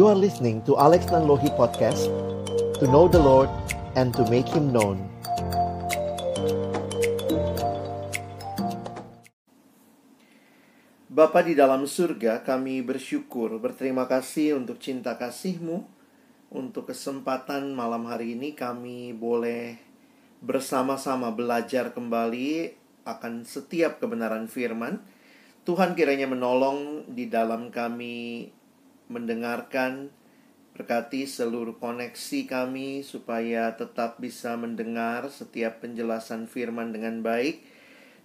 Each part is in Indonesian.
You are listening to Alex Nanlohi Podcast To know the Lord and to make Him known Bapa di dalam surga, kami bersyukur, berterima kasih untuk cinta kasih-Mu, untuk kesempatan malam hari ini kami boleh bersama-sama belajar kembali akan setiap kebenaran firman. Tuhan kiranya menolong di dalam kami mendengarkan, berkati seluruh koneksi kami supaya tetap bisa mendengar setiap penjelasan firman dengan baik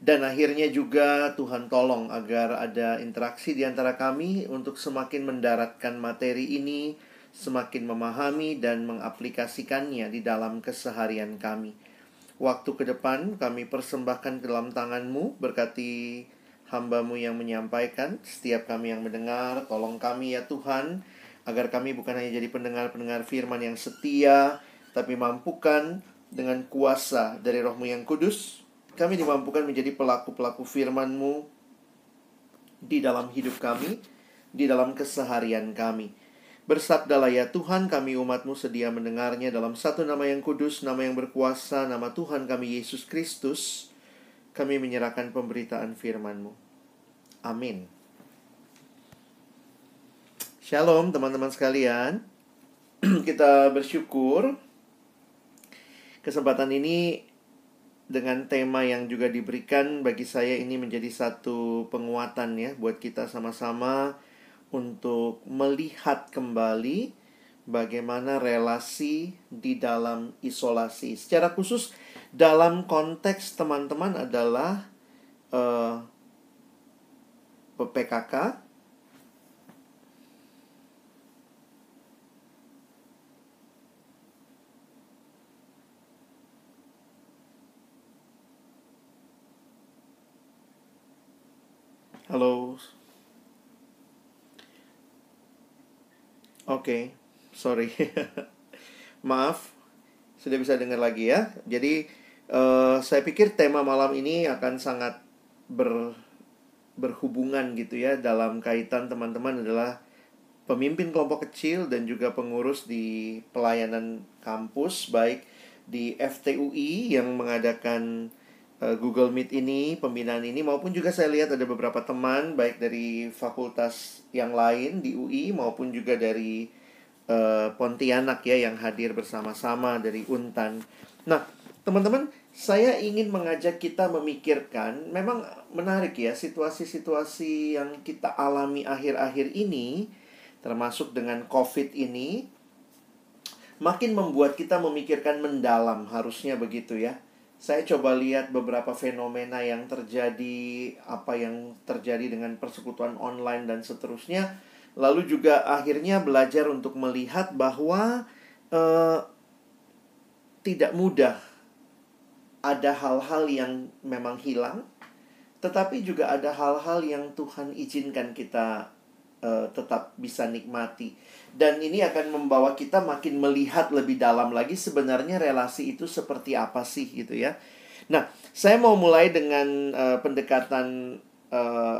dan akhirnya juga Tuhan tolong agar ada interaksi di antara kami untuk semakin mendaratkan materi ini, semakin memahami dan mengaplikasikannya di dalam keseharian kami. Waktu ke depan kami persembahkan ke dalam tanganmu, berkati hambamu yang menyampaikan, setiap kami yang mendengar, tolong kami ya Tuhan, agar kami bukan hanya jadi pendengar-pendengar firman yang setia, tapi mampukan dengan kuasa dari rohmu yang kudus, kami dimampukan menjadi pelaku-pelaku firman-Mu di dalam hidup kami, di dalam keseharian kami. Bersabdalah ya Tuhan kami umat-Mu sedia mendengarnya dalam satu nama yang kudus, nama yang berkuasa, nama Tuhan kami Yesus Kristus. Kami menyerahkan pemberitaan firman-Mu. Amin. Shalom teman-teman sekalian. Kita bersyukur kesempatan ini dengan tema yang juga diberikan bagi saya ini menjadi satu penguatan ya buat kita sama-sama untuk melihat kembali bagaimana relasi di dalam isolasi. Secara khusus dalam konteks teman-teman adalah uh, eh, PPKK Halo. Oke, okay. sorry. Maaf, sudah bisa dengar lagi ya. Jadi, uh, saya pikir tema malam ini akan sangat ber, berhubungan gitu ya dalam kaitan teman-teman adalah pemimpin kelompok kecil dan juga pengurus di pelayanan kampus baik di FTUI yang mengadakan Eh, Google Meet ini, pembinaan ini maupun juga saya lihat ada beberapa teman baik dari fakultas yang lain di UI maupun juga dari uh, Pontianak ya yang hadir bersama-sama dari Untan. Nah, teman-teman, saya ingin mengajak kita memikirkan memang menarik ya situasi-situasi yang kita alami akhir-akhir ini termasuk dengan Covid ini makin membuat kita memikirkan mendalam harusnya begitu ya saya coba lihat beberapa fenomena yang terjadi, apa yang terjadi dengan persekutuan online dan seterusnya. Lalu juga akhirnya belajar untuk melihat bahwa eh, tidak mudah ada hal-hal yang memang hilang, tetapi juga ada hal-hal yang Tuhan izinkan kita uh, tetap bisa nikmati. Dan ini akan membawa kita makin melihat lebih dalam lagi sebenarnya relasi itu seperti apa sih gitu ya. Nah, saya mau mulai dengan uh, pendekatan uh,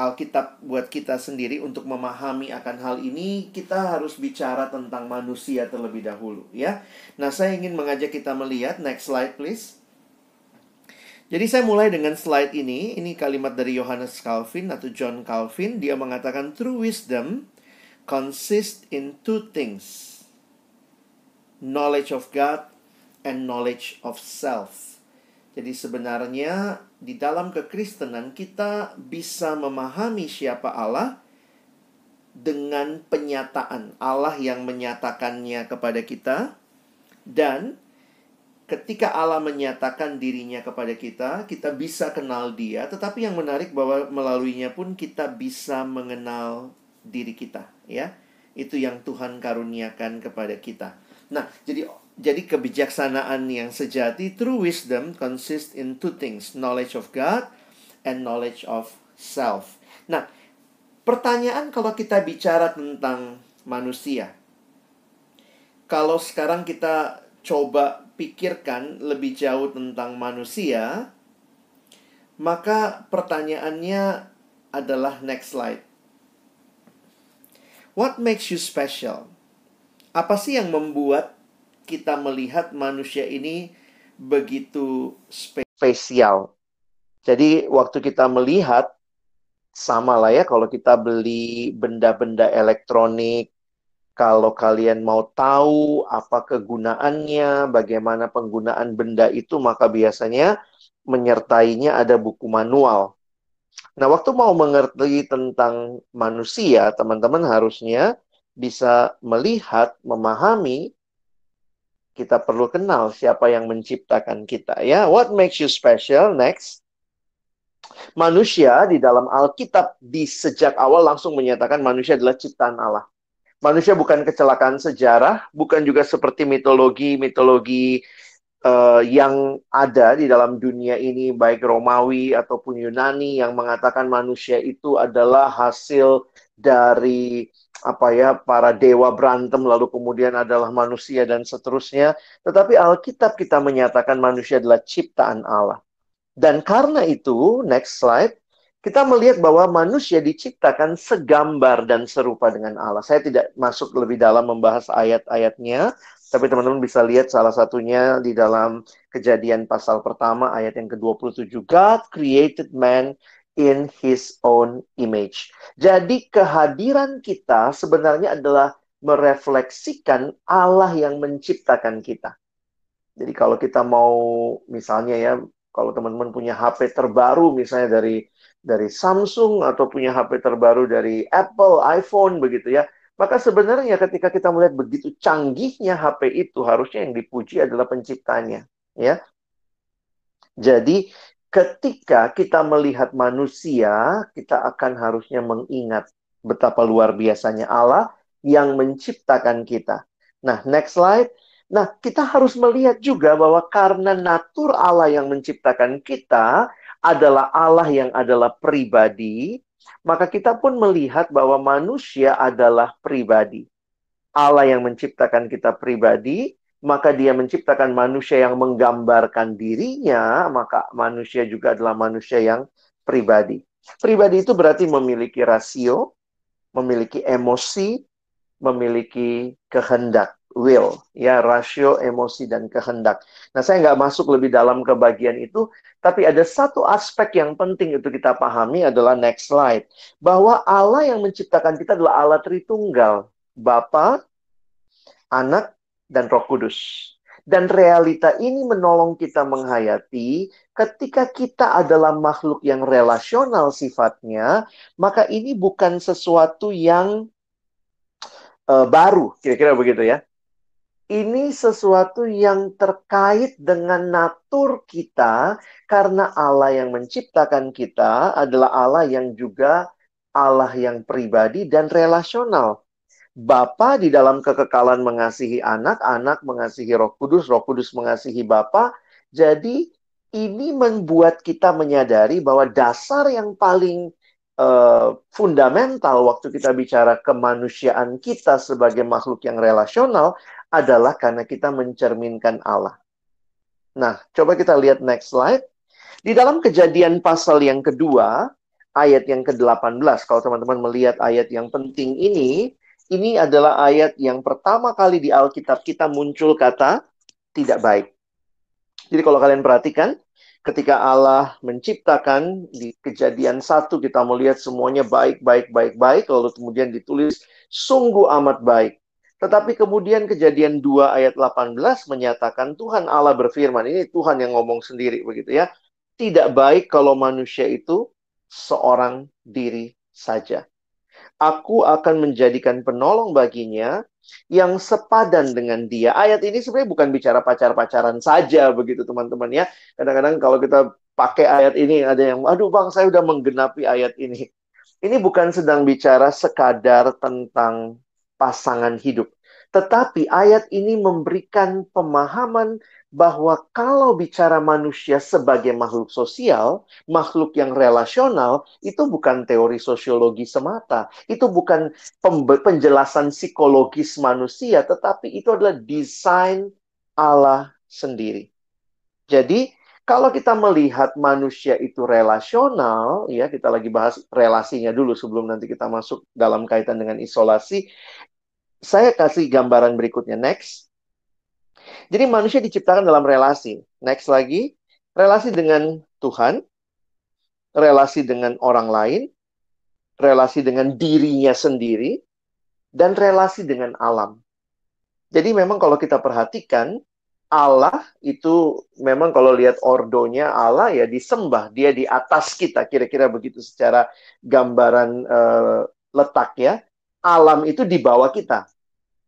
Alkitab buat kita sendiri untuk memahami akan hal ini kita harus bicara tentang manusia terlebih dahulu ya. Nah, saya ingin mengajak kita melihat next slide please. Jadi saya mulai dengan slide ini. Ini kalimat dari Johannes Calvin atau John Calvin. Dia mengatakan true wisdom consist in two things. Knowledge of God and knowledge of self. Jadi sebenarnya di dalam kekristenan kita bisa memahami siapa Allah dengan penyataan Allah yang menyatakannya kepada kita dan ketika Allah menyatakan dirinya kepada kita, kita bisa kenal Dia, tetapi yang menarik bahwa melaluinya pun kita bisa mengenal diri kita, ya. Itu yang Tuhan karuniakan kepada kita. Nah, jadi jadi kebijaksanaan yang sejati true wisdom consists in two things, knowledge of God and knowledge of self. Nah, pertanyaan kalau kita bicara tentang manusia. Kalau sekarang kita coba pikirkan lebih jauh tentang manusia, maka pertanyaannya adalah next slide. What makes you special? Apa sih yang membuat kita melihat manusia ini begitu spesial? Jadi waktu kita melihat sama lah ya kalau kita beli benda-benda elektronik kalau kalian mau tahu apa kegunaannya, bagaimana penggunaan benda itu, maka biasanya menyertainya ada buku manual. Nah, waktu mau mengerti tentang manusia, teman-teman harusnya bisa melihat, memahami, kita perlu kenal siapa yang menciptakan kita. Ya, what makes you special? Next. Manusia di dalam Alkitab di sejak awal langsung menyatakan manusia adalah ciptaan Allah. Manusia bukan kecelakaan sejarah, bukan juga seperti mitologi-mitologi uh, yang ada di dalam dunia ini, baik Romawi ataupun Yunani, yang mengatakan manusia itu adalah hasil dari apa ya para dewa berantem lalu kemudian adalah manusia dan seterusnya. Tetapi Alkitab kita menyatakan manusia adalah ciptaan Allah. Dan karena itu next slide kita melihat bahwa manusia diciptakan segambar dan serupa dengan Allah. Saya tidak masuk lebih dalam membahas ayat-ayatnya, tapi teman-teman bisa lihat salah satunya di dalam kejadian pasal pertama ayat yang ke-27. God created man in his own image. Jadi kehadiran kita sebenarnya adalah merefleksikan Allah yang menciptakan kita. Jadi kalau kita mau misalnya ya, kalau teman-teman punya HP terbaru misalnya dari dari Samsung atau punya HP terbaru dari Apple, iPhone begitu ya, maka sebenarnya ketika kita melihat begitu canggihnya HP itu, harusnya yang dipuji adalah penciptanya, ya. Jadi ketika kita melihat manusia, kita akan harusnya mengingat betapa luar biasanya Allah yang menciptakan kita. Nah, next slide. Nah, kita harus melihat juga bahwa karena natur Allah yang menciptakan kita adalah Allah yang adalah pribadi, maka kita pun melihat bahwa manusia adalah pribadi. Allah yang menciptakan kita pribadi, maka dia menciptakan manusia yang menggambarkan dirinya, maka manusia juga adalah manusia yang pribadi. Pribadi itu berarti memiliki rasio, memiliki emosi, memiliki kehendak will, ya rasio, emosi dan kehendak. Nah, saya nggak masuk lebih dalam ke bagian itu, tapi ada satu aspek yang penting itu kita pahami adalah next slide, bahwa Allah yang menciptakan kita adalah Allah Tritunggal, Bapa, Anak, dan Roh Kudus. Dan realita ini menolong kita menghayati ketika kita adalah makhluk yang relasional sifatnya, maka ini bukan sesuatu yang uh, baru, kira-kira begitu ya ini sesuatu yang terkait dengan natur kita karena Allah yang menciptakan kita adalah Allah yang juga Allah yang pribadi dan relasional. Bapa di dalam kekekalan mengasihi anak, anak mengasihi Roh Kudus, Roh Kudus mengasihi Bapa. Jadi ini membuat kita menyadari bahwa dasar yang paling uh, fundamental waktu kita bicara kemanusiaan kita sebagai makhluk yang relasional adalah karena kita mencerminkan Allah. Nah, coba kita lihat next slide. Di dalam kejadian pasal yang kedua, ayat yang ke-18, kalau teman-teman melihat ayat yang penting ini, ini adalah ayat yang pertama kali di Alkitab kita muncul kata tidak baik. Jadi kalau kalian perhatikan, ketika Allah menciptakan di kejadian satu kita melihat semuanya baik, baik, baik, baik, lalu kemudian ditulis sungguh amat baik. Tetapi kemudian kejadian 2 ayat 18 menyatakan Tuhan Allah berfirman. Ini Tuhan yang ngomong sendiri begitu ya. Tidak baik kalau manusia itu seorang diri saja. Aku akan menjadikan penolong baginya yang sepadan dengan dia. Ayat ini sebenarnya bukan bicara pacar-pacaran saja begitu teman-teman ya. Kadang-kadang kalau kita pakai ayat ini ada yang aduh Bang saya udah menggenapi ayat ini. Ini bukan sedang bicara sekadar tentang pasangan hidup. Tetapi ayat ini memberikan pemahaman bahwa kalau bicara manusia sebagai makhluk sosial, makhluk yang relasional, itu bukan teori sosiologi semata. Itu bukan penjelasan psikologis manusia, tetapi itu adalah desain Allah sendiri. Jadi, kalau kita melihat manusia itu relasional, ya kita lagi bahas relasinya dulu sebelum nanti kita masuk dalam kaitan dengan isolasi. Saya kasih gambaran berikutnya. Next. Jadi manusia diciptakan dalam relasi. Next lagi, relasi dengan Tuhan, relasi dengan orang lain, relasi dengan dirinya sendiri, dan relasi dengan alam. Jadi memang kalau kita perhatikan, Allah itu memang kalau lihat ordonya Allah ya disembah. Dia di atas kita. Kira-kira begitu secara gambaran uh, letak ya alam itu di bawah kita.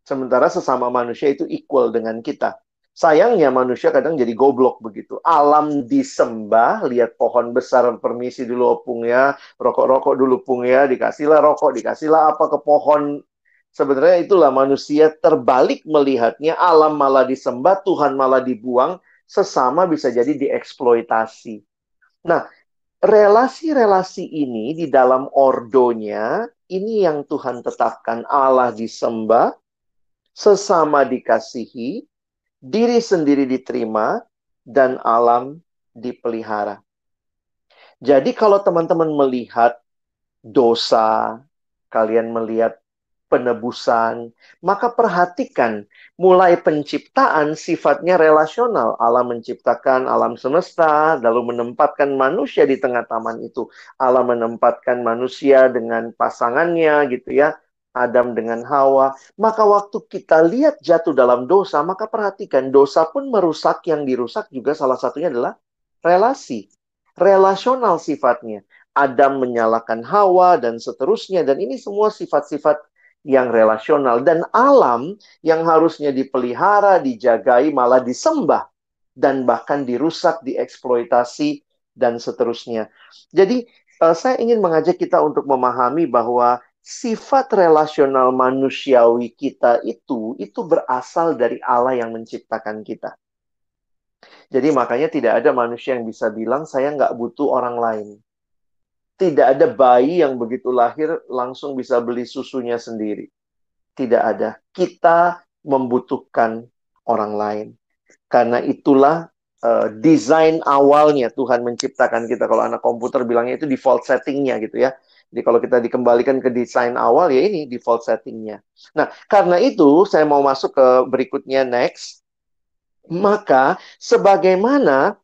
Sementara sesama manusia itu equal dengan kita. Sayangnya manusia kadang jadi goblok begitu. Alam disembah lihat pohon besar permisi dulu opung ya. Rokok-rokok dulu pung ya. Dikasihlah rokok dikasihlah apa ke pohon. Sebenarnya itulah manusia terbalik melihatnya, alam malah disembah, Tuhan malah dibuang, sesama bisa jadi dieksploitasi. Nah, relasi-relasi ini di dalam ordonya, ini yang Tuhan tetapkan Allah disembah, sesama dikasihi, diri sendiri diterima, dan alam dipelihara. Jadi kalau teman-teman melihat dosa, kalian melihat penebusan, maka perhatikan mulai penciptaan sifatnya relasional. Allah menciptakan alam semesta, lalu menempatkan manusia di tengah taman itu. Allah menempatkan manusia dengan pasangannya gitu ya. Adam dengan Hawa, maka waktu kita lihat jatuh dalam dosa, maka perhatikan dosa pun merusak yang dirusak juga salah satunya adalah relasi. Relasional sifatnya. Adam menyalahkan Hawa dan seterusnya dan ini semua sifat-sifat yang relasional dan alam yang harusnya dipelihara, dijagai, malah disembah dan bahkan dirusak, dieksploitasi dan seterusnya. Jadi uh, saya ingin mengajak kita untuk memahami bahwa sifat relasional manusiawi kita itu itu berasal dari Allah yang menciptakan kita. Jadi makanya tidak ada manusia yang bisa bilang saya nggak butuh orang lain tidak ada bayi yang begitu lahir langsung bisa beli susunya sendiri. Tidak ada. Kita membutuhkan orang lain. Karena itulah uh, desain awalnya Tuhan menciptakan kita. Kalau anak komputer bilangnya itu default settingnya gitu ya. Jadi kalau kita dikembalikan ke desain awal ya ini default settingnya. Nah karena itu saya mau masuk ke berikutnya next. Maka sebagaimana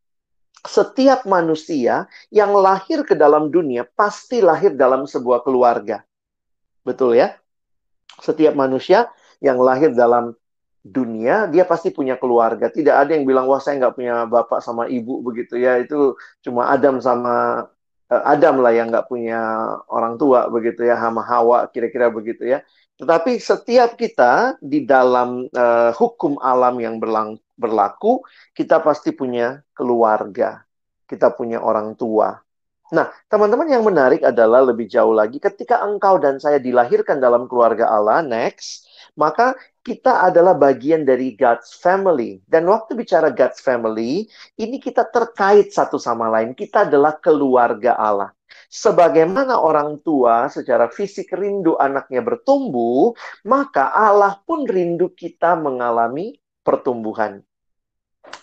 setiap manusia yang lahir ke dalam dunia pasti lahir dalam sebuah keluarga. Betul ya? Setiap manusia yang lahir dalam dunia, dia pasti punya keluarga. Tidak ada yang bilang, wah saya nggak punya bapak sama ibu begitu ya. Itu cuma Adam sama uh, Adam lah yang nggak punya orang tua begitu ya, sama Hawa kira-kira begitu ya. Tetapi setiap kita di dalam uh, hukum alam yang berlang berlaku, kita pasti punya keluarga, kita punya orang tua. Nah, teman-teman yang menarik adalah lebih jauh lagi, ketika engkau dan saya dilahirkan dalam keluarga Allah, next, maka kita adalah bagian dari God's family. Dan waktu bicara God's family, ini kita terkait satu sama lain. Kita adalah keluarga Allah. Sebagaimana orang tua secara fisik rindu anaknya bertumbuh, maka Allah pun rindu kita mengalami pertumbuhan.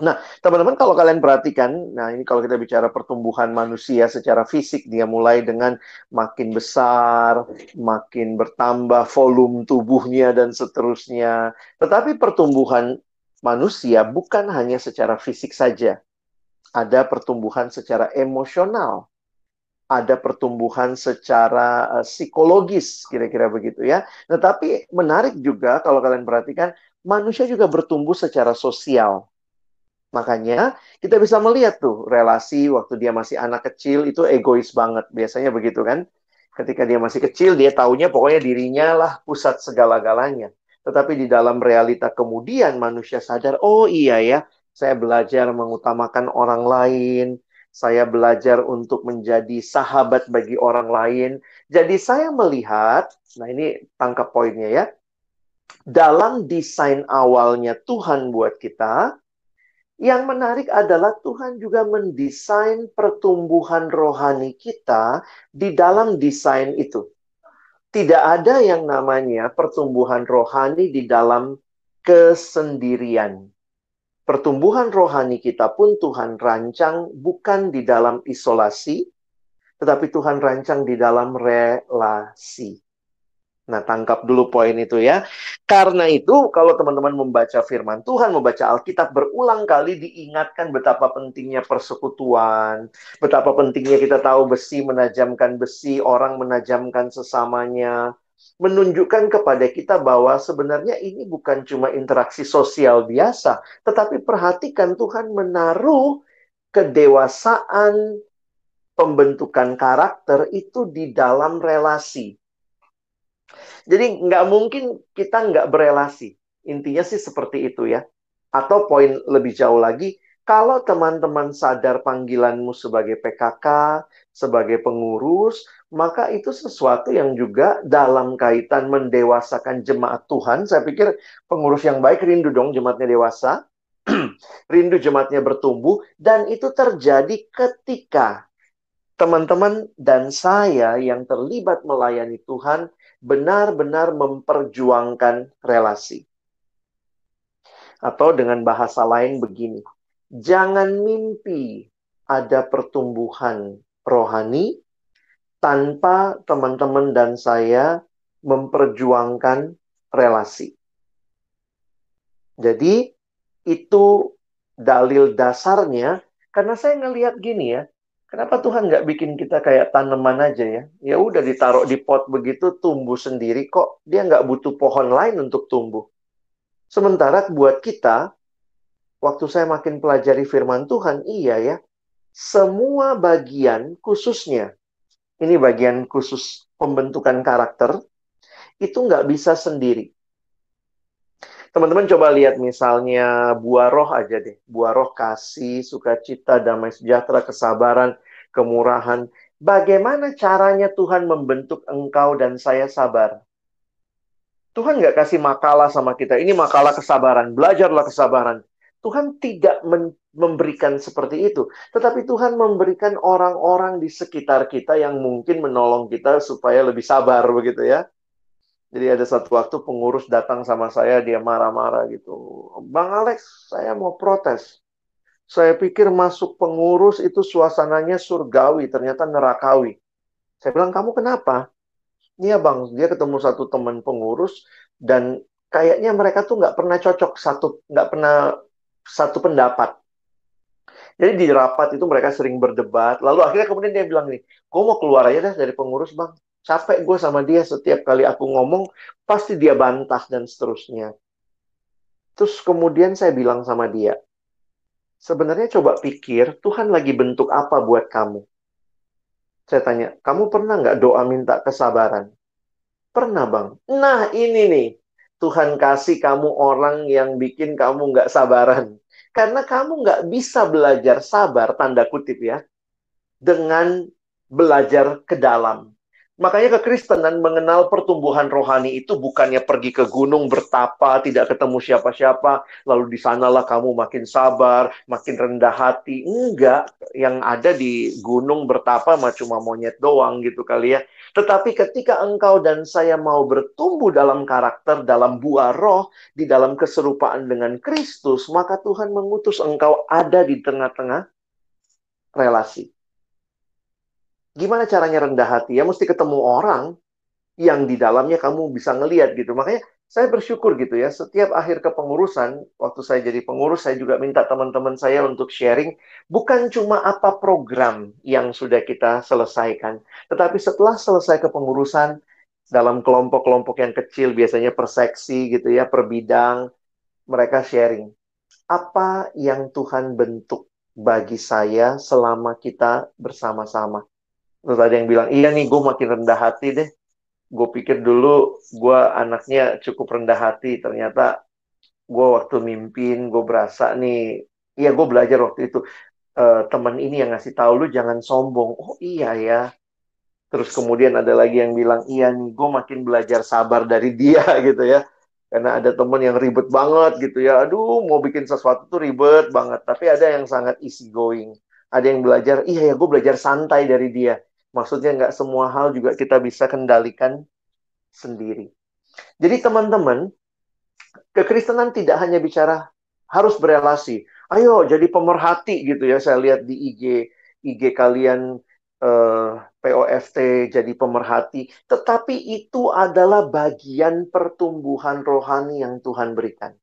Nah, teman-teman kalau kalian perhatikan, nah ini kalau kita bicara pertumbuhan manusia secara fisik, dia mulai dengan makin besar, makin bertambah volume tubuhnya dan seterusnya. Tetapi pertumbuhan manusia bukan hanya secara fisik saja. Ada pertumbuhan secara emosional, ada pertumbuhan secara uh, psikologis, kira-kira begitu ya. Nah, menarik juga kalau kalian perhatikan, manusia juga bertumbuh secara sosial. Makanya kita bisa melihat tuh relasi waktu dia masih anak kecil itu egois banget. Biasanya begitu kan. Ketika dia masih kecil, dia taunya pokoknya dirinya lah pusat segala-galanya. Tetapi di dalam realita kemudian manusia sadar, oh iya ya, saya belajar mengutamakan orang lain, saya belajar untuk menjadi sahabat bagi orang lain. Jadi saya melihat, nah ini tangkap poinnya ya. Dalam desain awalnya Tuhan buat kita, yang menarik adalah Tuhan juga mendesain pertumbuhan rohani kita di dalam desain itu. Tidak ada yang namanya pertumbuhan rohani di dalam kesendirian. pertumbuhan rohani kita pun Tuhan rancang bukan di dalam isolasi, tetapi Tuhan rancang di dalam relasi. Nah, tangkap dulu poin itu ya. Karena itu, kalau teman-teman membaca firman Tuhan, membaca Alkitab berulang kali diingatkan betapa pentingnya persekutuan, betapa pentingnya kita tahu besi menajamkan besi, orang menajamkan sesamanya, menunjukkan kepada kita bahwa sebenarnya ini bukan cuma interaksi sosial biasa, tetapi perhatikan Tuhan menaruh kedewasaan pembentukan karakter itu di dalam relasi jadi nggak mungkin kita nggak berelasi. Intinya sih seperti itu ya. Atau poin lebih jauh lagi, kalau teman-teman sadar panggilanmu sebagai PKK, sebagai pengurus, maka itu sesuatu yang juga dalam kaitan mendewasakan jemaat Tuhan. Saya pikir pengurus yang baik rindu dong jemaatnya dewasa, rindu jemaatnya bertumbuh, dan itu terjadi ketika teman-teman dan saya yang terlibat melayani Tuhan benar-benar memperjuangkan relasi. Atau dengan bahasa lain begini, jangan mimpi ada pertumbuhan rohani tanpa teman-teman dan saya memperjuangkan relasi. Jadi itu dalil dasarnya karena saya ngelihat gini ya, Kenapa Tuhan nggak bikin kita kayak tanaman aja ya? Ya udah ditaruh di pot begitu tumbuh sendiri kok. Dia nggak butuh pohon lain untuk tumbuh. Sementara buat kita, waktu saya makin pelajari firman Tuhan, iya ya, semua bagian khususnya, ini bagian khusus pembentukan karakter, itu nggak bisa sendiri. Teman-teman coba lihat misalnya buah roh aja deh. Buah roh kasih, sukacita, damai sejahtera, kesabaran, kemurahan. Bagaimana caranya Tuhan membentuk engkau dan saya sabar? Tuhan nggak kasih makalah sama kita. Ini makalah kesabaran. Belajarlah kesabaran. Tuhan tidak memberikan seperti itu. Tetapi Tuhan memberikan orang-orang di sekitar kita yang mungkin menolong kita supaya lebih sabar begitu ya. Jadi ada satu waktu pengurus datang sama saya, dia marah-marah gitu. Bang Alex, saya mau protes. Saya pikir masuk pengurus itu suasananya surgawi, ternyata nerakawi. Saya bilang, kamu kenapa? Iya bang, dia ketemu satu teman pengurus dan kayaknya mereka tuh nggak pernah cocok satu, nggak pernah satu pendapat. Jadi di rapat itu mereka sering berdebat. Lalu akhirnya kemudian dia bilang nih, gue mau keluar aja deh dari pengurus bang. Capek gue sama dia setiap kali aku ngomong, pasti dia bantah dan seterusnya. Terus kemudian saya bilang sama dia, Sebenarnya coba pikir, Tuhan lagi bentuk apa buat kamu? Saya tanya, kamu pernah nggak doa minta kesabaran? Pernah bang. Nah ini nih, Tuhan kasih kamu orang yang bikin kamu nggak sabaran. Karena kamu nggak bisa belajar sabar, tanda kutip ya, dengan belajar ke dalam. Makanya kekristenan mengenal pertumbuhan rohani itu bukannya pergi ke gunung bertapa, tidak ketemu siapa-siapa, lalu di sanalah kamu makin sabar, makin rendah hati. Enggak, yang ada di gunung bertapa mah cuma monyet doang gitu kali ya. Tetapi ketika engkau dan saya mau bertumbuh dalam karakter, dalam buah roh, di dalam keserupaan dengan Kristus, maka Tuhan mengutus engkau ada di tengah-tengah relasi. Gimana caranya rendah hati? Ya mesti ketemu orang yang di dalamnya kamu bisa ngeliat gitu. Makanya saya bersyukur gitu ya. Setiap akhir kepengurusan, waktu saya jadi pengurus, saya juga minta teman-teman saya untuk sharing. Bukan cuma apa program yang sudah kita selesaikan. Tetapi setelah selesai kepengurusan, dalam kelompok-kelompok yang kecil, biasanya per seksi gitu ya, per bidang, mereka sharing. Apa yang Tuhan bentuk bagi saya selama kita bersama-sama? Terus ada yang bilang, iya nih gue makin rendah hati deh. Gue pikir dulu gue anaknya cukup rendah hati. Ternyata gue waktu mimpin, gue berasa nih, iya gue belajar waktu itu. Uh, teman ini yang ngasih tahu lu jangan sombong. Oh iya ya. Terus kemudian ada lagi yang bilang, iya nih gue makin belajar sabar dari dia gitu ya. Karena ada teman yang ribet banget gitu ya. Aduh mau bikin sesuatu tuh ribet banget. Tapi ada yang sangat easy going. Ada yang belajar, iya ya gue belajar santai dari dia Maksudnya nggak semua hal juga kita bisa kendalikan sendiri. Jadi teman-teman, kekristenan tidak hanya bicara harus berelasi. Ayo jadi pemerhati gitu ya. Saya lihat di IG IG kalian eh, POFT jadi pemerhati, tetapi itu adalah bagian pertumbuhan rohani yang Tuhan berikan.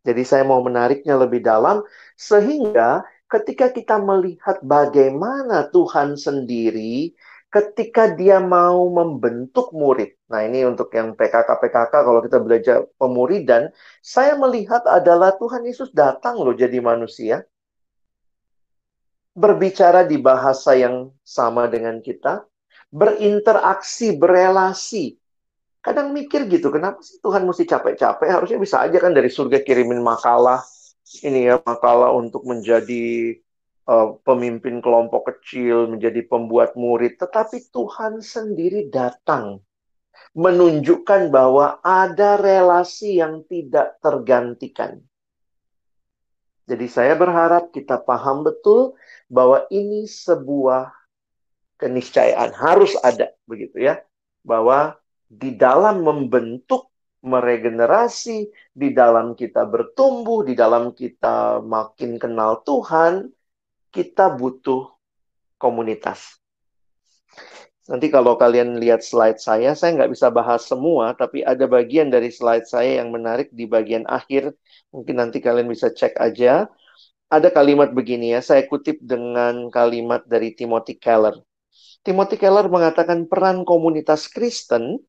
Jadi saya mau menariknya lebih dalam sehingga ketika kita melihat bagaimana Tuhan sendiri ketika dia mau membentuk murid. Nah, ini untuk yang PKK-PKK kalau kita belajar pemuridan, saya melihat adalah Tuhan Yesus datang loh jadi manusia. Berbicara di bahasa yang sama dengan kita, berinteraksi, berelasi. Kadang mikir gitu, kenapa sih Tuhan mesti capek-capek? Harusnya bisa aja kan dari surga kirimin makalah, ini ya, makalah untuk menjadi uh, pemimpin kelompok kecil, menjadi pembuat murid, tetapi Tuhan sendiri datang menunjukkan bahwa ada relasi yang tidak tergantikan. Jadi saya berharap kita paham betul bahwa ini sebuah keniscayaan harus ada begitu ya. Bahwa di dalam membentuk meregenerasi, di dalam kita bertumbuh, di dalam kita makin kenal Tuhan, kita butuh komunitas. Nanti kalau kalian lihat slide saya, saya nggak bisa bahas semua, tapi ada bagian dari slide saya yang menarik di bagian akhir. Mungkin nanti kalian bisa cek aja. Ada kalimat begini ya, saya kutip dengan kalimat dari Timothy Keller. Timothy Keller mengatakan peran komunitas Kristen,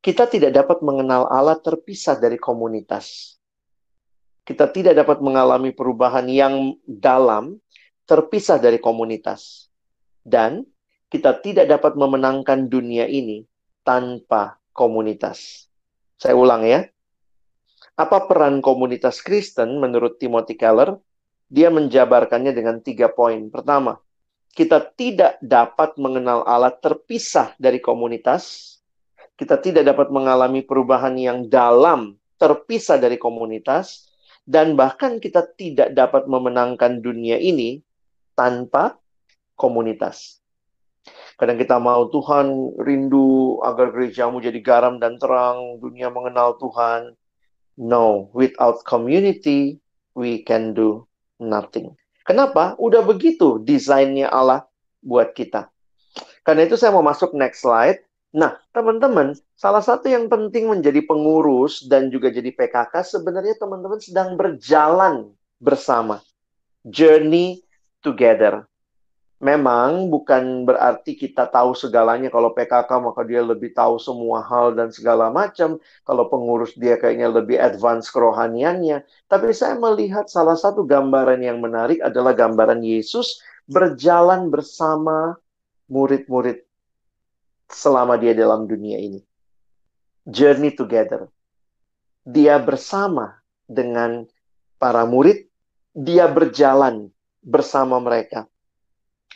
kita tidak dapat mengenal Allah terpisah dari komunitas kita tidak dapat mengalami perubahan yang dalam terpisah dari komunitas. Dan kita tidak dapat memenangkan dunia ini tanpa komunitas. Saya ulang ya. Apa peran komunitas Kristen menurut Timothy Keller? Dia menjabarkannya dengan tiga poin. Pertama, kita tidak dapat mengenal Allah terpisah dari komunitas. Kita tidak dapat mengalami perubahan yang dalam terpisah dari komunitas dan bahkan kita tidak dapat memenangkan dunia ini tanpa komunitas. Kadang kita mau Tuhan rindu agar gerejamu jadi garam dan terang, dunia mengenal Tuhan. No, without community, we can do nothing. Kenapa? Udah begitu desainnya Allah buat kita. Karena itu saya mau masuk next slide. Nah, teman-teman, salah satu yang penting menjadi pengurus dan juga jadi PKK sebenarnya teman-teman sedang berjalan bersama. Journey together. Memang bukan berarti kita tahu segalanya kalau PKK maka dia lebih tahu semua hal dan segala macam. Kalau pengurus dia kayaknya lebih advance kerohaniannya. Tapi saya melihat salah satu gambaran yang menarik adalah gambaran Yesus berjalan bersama murid-murid selama dia dalam dunia ini. Journey together. Dia bersama dengan para murid, dia berjalan bersama mereka.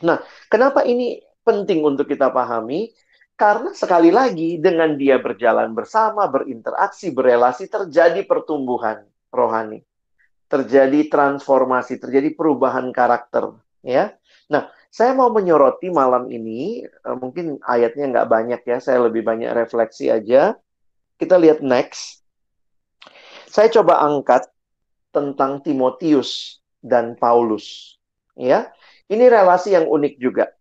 Nah, kenapa ini penting untuk kita pahami? Karena sekali lagi dengan dia berjalan bersama, berinteraksi, berelasi terjadi pertumbuhan rohani. Terjadi transformasi, terjadi perubahan karakter, ya. Nah, saya mau menyoroti malam ini, uh, mungkin ayatnya nggak banyak ya, saya lebih banyak refleksi aja. Kita lihat next. Saya coba angkat tentang Timotius dan Paulus. Ya, ini relasi yang unik juga.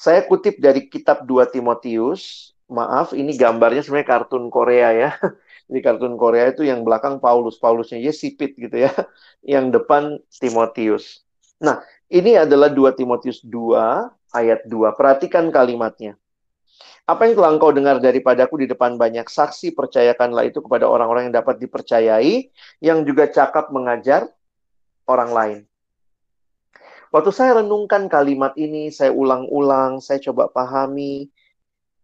Saya kutip dari kitab 2 Timotius. Maaf, ini gambarnya sebenarnya kartun Korea ya. Di kartun Korea itu yang belakang Paulus, Paulusnya ya sipit gitu ya. Yang depan Timotius. Nah, ini adalah 2 Timotius 2 ayat 2. Perhatikan kalimatnya. Apa yang telah engkau dengar daripadaku di depan banyak saksi, percayakanlah itu kepada orang-orang yang dapat dipercayai, yang juga cakap mengajar orang lain. Waktu saya renungkan kalimat ini, saya ulang-ulang, saya coba pahami,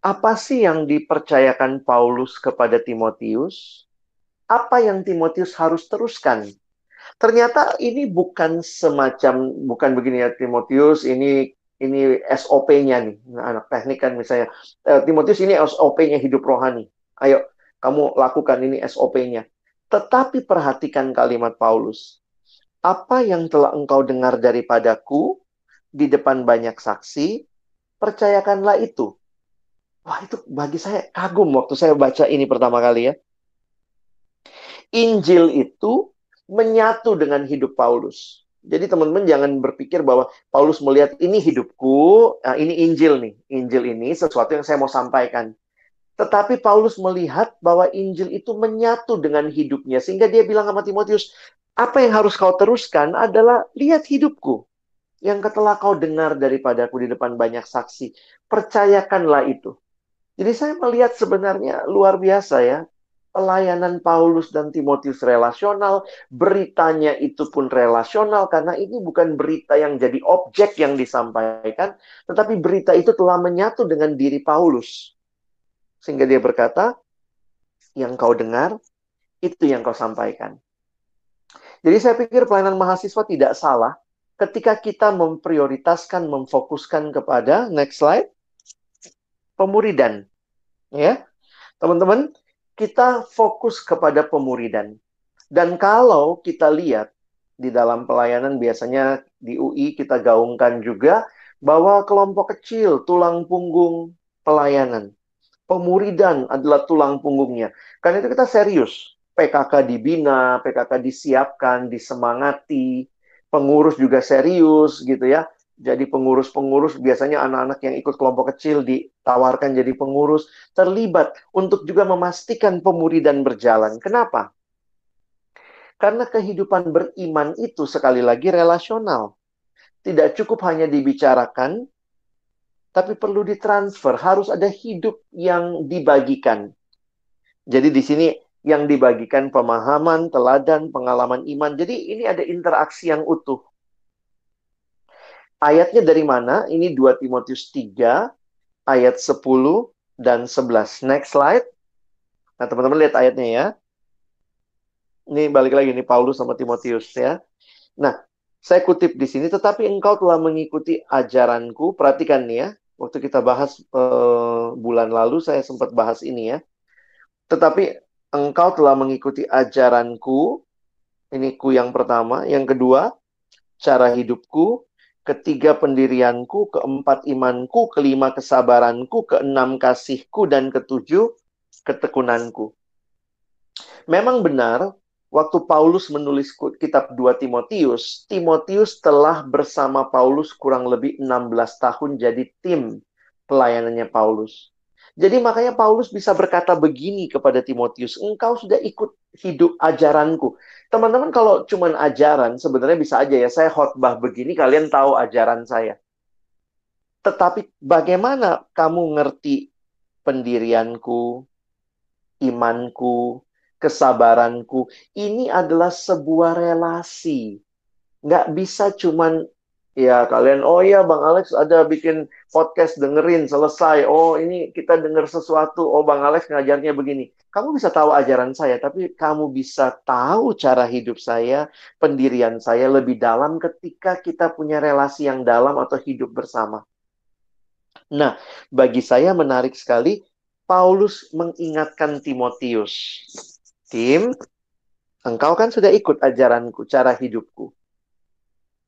apa sih yang dipercayakan Paulus kepada Timotius? Apa yang Timotius harus teruskan Ternyata ini bukan semacam bukan begini ya Timotius ini ini SOP-nya nih anak teknik kan misalnya eh, Timotius ini SOP-nya hidup rohani. Ayo kamu lakukan ini SOP-nya. Tetapi perhatikan kalimat Paulus. Apa yang telah engkau dengar daripadaku di depan banyak saksi, percayakanlah itu. Wah, itu bagi saya kagum waktu saya baca ini pertama kali ya. Injil itu menyatu dengan hidup Paulus. Jadi teman-teman jangan berpikir bahwa Paulus melihat ini hidupku, nah ini Injil nih. Injil ini sesuatu yang saya mau sampaikan. Tetapi Paulus melihat bahwa Injil itu menyatu dengan hidupnya. Sehingga dia bilang sama Timotius, apa yang harus kau teruskan adalah lihat hidupku. Yang telah kau dengar daripadaku di depan banyak saksi. Percayakanlah itu. Jadi saya melihat sebenarnya luar biasa ya pelayanan Paulus dan Timotius relasional, beritanya itu pun relasional karena ini bukan berita yang jadi objek yang disampaikan, tetapi berita itu telah menyatu dengan diri Paulus. Sehingga dia berkata, yang kau dengar, itu yang kau sampaikan. Jadi saya pikir pelayanan mahasiswa tidak salah ketika kita memprioritaskan, memfokuskan kepada, next slide, pemuridan. Ya, teman-teman, kita fokus kepada pemuridan. Dan kalau kita lihat di dalam pelayanan biasanya di UI kita gaungkan juga bahwa kelompok kecil tulang punggung pelayanan. Pemuridan adalah tulang punggungnya. Karena itu kita serius. PKK dibina, PKK disiapkan, disemangati, pengurus juga serius gitu ya jadi pengurus-pengurus biasanya anak-anak yang ikut kelompok kecil ditawarkan jadi pengurus terlibat untuk juga memastikan pemuridan berjalan. Kenapa? Karena kehidupan beriman itu sekali lagi relasional. Tidak cukup hanya dibicarakan, tapi perlu ditransfer. Harus ada hidup yang dibagikan. Jadi di sini yang dibagikan pemahaman, teladan, pengalaman iman. Jadi ini ada interaksi yang utuh. Ayatnya dari mana? Ini 2 Timotius 3 ayat 10 dan 11. Next slide. Nah, teman-teman lihat ayatnya ya. Ini balik lagi nih Paulus sama Timotius ya. Nah, saya kutip di sini tetapi engkau telah mengikuti ajaranku. Perhatikan nih ya. Waktu kita bahas uh, bulan lalu saya sempat bahas ini ya. Tetapi engkau telah mengikuti ajaranku. Ini ku yang pertama, yang kedua, cara hidupku, ketiga pendirianku, keempat imanku, kelima kesabaranku, keenam kasihku, dan ketujuh ketekunanku. Memang benar, waktu Paulus menulis kitab 2 Timotius, Timotius telah bersama Paulus kurang lebih 16 tahun jadi tim pelayanannya Paulus. Jadi makanya Paulus bisa berkata begini kepada Timotius, engkau sudah ikut hidup ajaranku. Teman-teman kalau cuman ajaran, sebenarnya bisa aja ya, saya khotbah begini, kalian tahu ajaran saya. Tetapi bagaimana kamu ngerti pendirianku, imanku, kesabaranku? Ini adalah sebuah relasi. Nggak bisa cuman Ya, kalian, oh ya Bang Alex ada bikin podcast dengerin, selesai. Oh, ini kita denger sesuatu. Oh, Bang Alex ngajarnya begini. Kamu bisa tahu ajaran saya, tapi kamu bisa tahu cara hidup saya, pendirian saya lebih dalam ketika kita punya relasi yang dalam atau hidup bersama. Nah, bagi saya menarik sekali, Paulus mengingatkan Timotius. Tim, engkau kan sudah ikut ajaranku, cara hidupku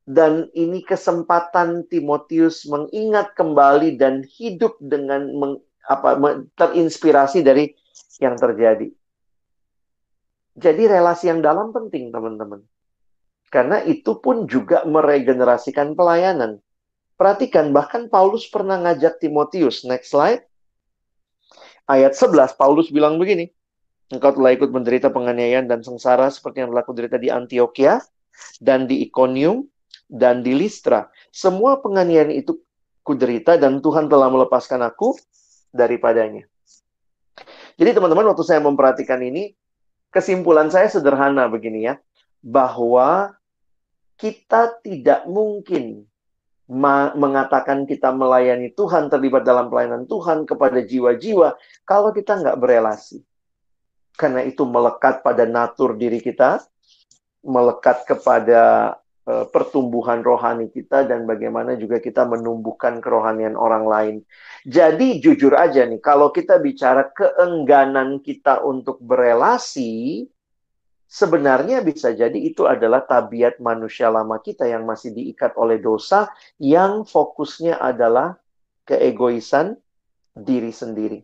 dan ini kesempatan Timotius mengingat kembali dan hidup dengan meng, apa terinspirasi dari yang terjadi. Jadi relasi yang dalam penting teman-teman. Karena itu pun juga meregenerasikan pelayanan. Perhatikan bahkan Paulus pernah ngajak Timotius. Next slide. Ayat 11 Paulus bilang begini. Engkau telah ikut menderita penganiayaan dan sengsara seperti yang telah kuderita di Antioquia dan di Iconium dan di Listra. Semua penganiayaan itu kuderita dan Tuhan telah melepaskan aku daripadanya. Jadi teman-teman waktu saya memperhatikan ini, kesimpulan saya sederhana begini ya, bahwa kita tidak mungkin mengatakan kita melayani Tuhan, terlibat dalam pelayanan Tuhan kepada jiwa-jiwa, kalau kita nggak berelasi. Karena itu melekat pada natur diri kita, melekat kepada pertumbuhan rohani kita dan bagaimana juga kita menumbuhkan kerohanian orang lain. Jadi jujur aja nih, kalau kita bicara keengganan kita untuk berelasi, sebenarnya bisa jadi itu adalah tabiat manusia lama kita yang masih diikat oleh dosa yang fokusnya adalah keegoisan diri sendiri.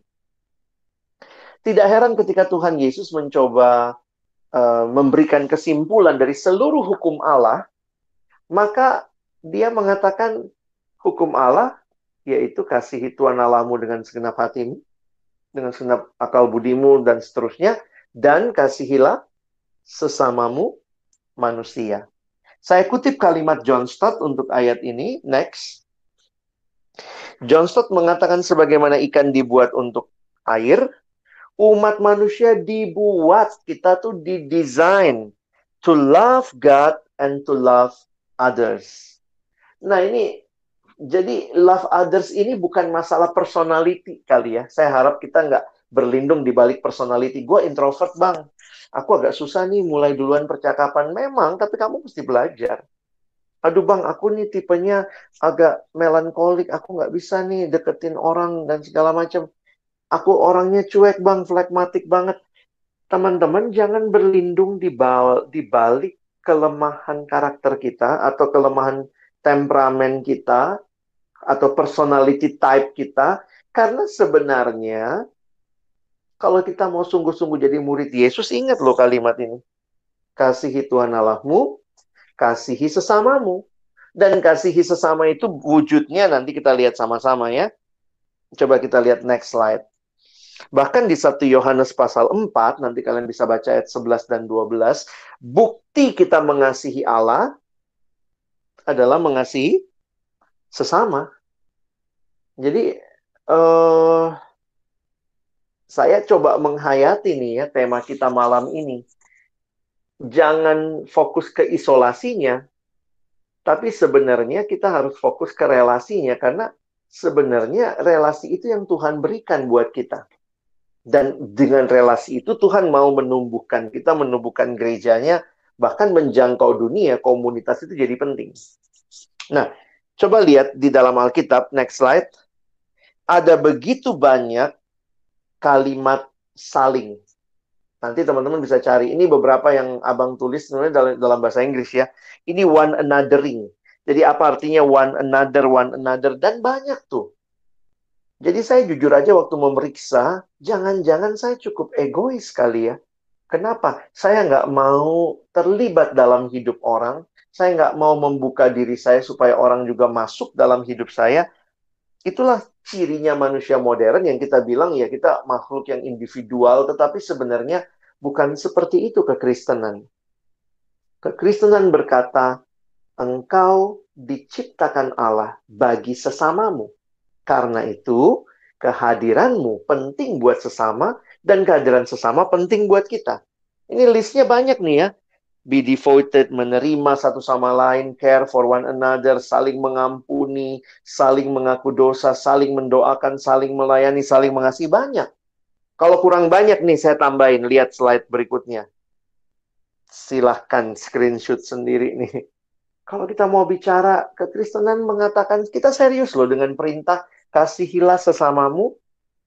Tidak heran ketika Tuhan Yesus mencoba uh, memberikan kesimpulan dari seluruh hukum Allah, maka dia mengatakan hukum Allah yaitu kasihi Tuhan Allahmu dengan segenap hatimu, dengan segenap akal budimu dan seterusnya, dan kasihilah sesamamu manusia. Saya kutip kalimat John Stott untuk ayat ini. Next. John Stott mengatakan sebagaimana ikan dibuat untuk air, umat manusia dibuat, kita tuh didesain to love God and to love others. Nah ini, jadi love others ini bukan masalah personality kali ya. Saya harap kita nggak berlindung di balik personality. Gue introvert bang, aku agak susah nih mulai duluan percakapan. Memang, tapi kamu mesti belajar aduh bang aku nih tipenya agak melankolik aku nggak bisa nih deketin orang dan segala macam aku orangnya cuek bang flekmatik banget teman-teman jangan berlindung di, di balik kelemahan karakter kita atau kelemahan temperamen kita atau personality type kita karena sebenarnya kalau kita mau sungguh-sungguh jadi murid Yesus ingat loh kalimat ini kasihi Tuhan Allahmu kasihi sesamamu. Dan kasihi sesama itu wujudnya nanti kita lihat sama-sama ya. Coba kita lihat next slide. Bahkan di 1 Yohanes pasal 4, nanti kalian bisa baca ayat 11 dan 12, bukti kita mengasihi Allah adalah mengasihi sesama. Jadi, uh, saya coba menghayati nih ya tema kita malam ini jangan fokus ke isolasinya, tapi sebenarnya kita harus fokus ke relasinya karena sebenarnya relasi itu yang Tuhan berikan buat kita. Dan dengan relasi itu Tuhan mau menumbuhkan kita, menumbuhkan gerejanya, bahkan menjangkau dunia, komunitas itu jadi penting. Nah, coba lihat di dalam Alkitab, next slide. Ada begitu banyak kalimat saling Nanti teman-teman bisa cari. Ini beberapa yang abang tulis sebenarnya dalam, dalam bahasa Inggris ya. Ini one anothering. Jadi apa artinya one another, one another. Dan banyak tuh. Jadi saya jujur aja waktu memeriksa, jangan-jangan saya cukup egois kali ya. Kenapa? Saya nggak mau terlibat dalam hidup orang. Saya nggak mau membuka diri saya supaya orang juga masuk dalam hidup saya. Itulah cirinya manusia modern yang kita bilang ya kita makhluk yang individual, tetapi sebenarnya bukan seperti itu kekristenan. Kekristenan berkata, engkau diciptakan Allah bagi sesamamu. Karena itu, kehadiranmu penting buat sesama dan kehadiran sesama penting buat kita. Ini listnya banyak nih ya be devoted, menerima satu sama lain, care for one another, saling mengampuni, saling mengaku dosa, saling mendoakan, saling melayani, saling mengasihi banyak. Kalau kurang banyak nih saya tambahin, lihat slide berikutnya. Silahkan screenshot sendiri nih. Kalau kita mau bicara kekristenan mengatakan kita serius loh dengan perintah kasihilah sesamamu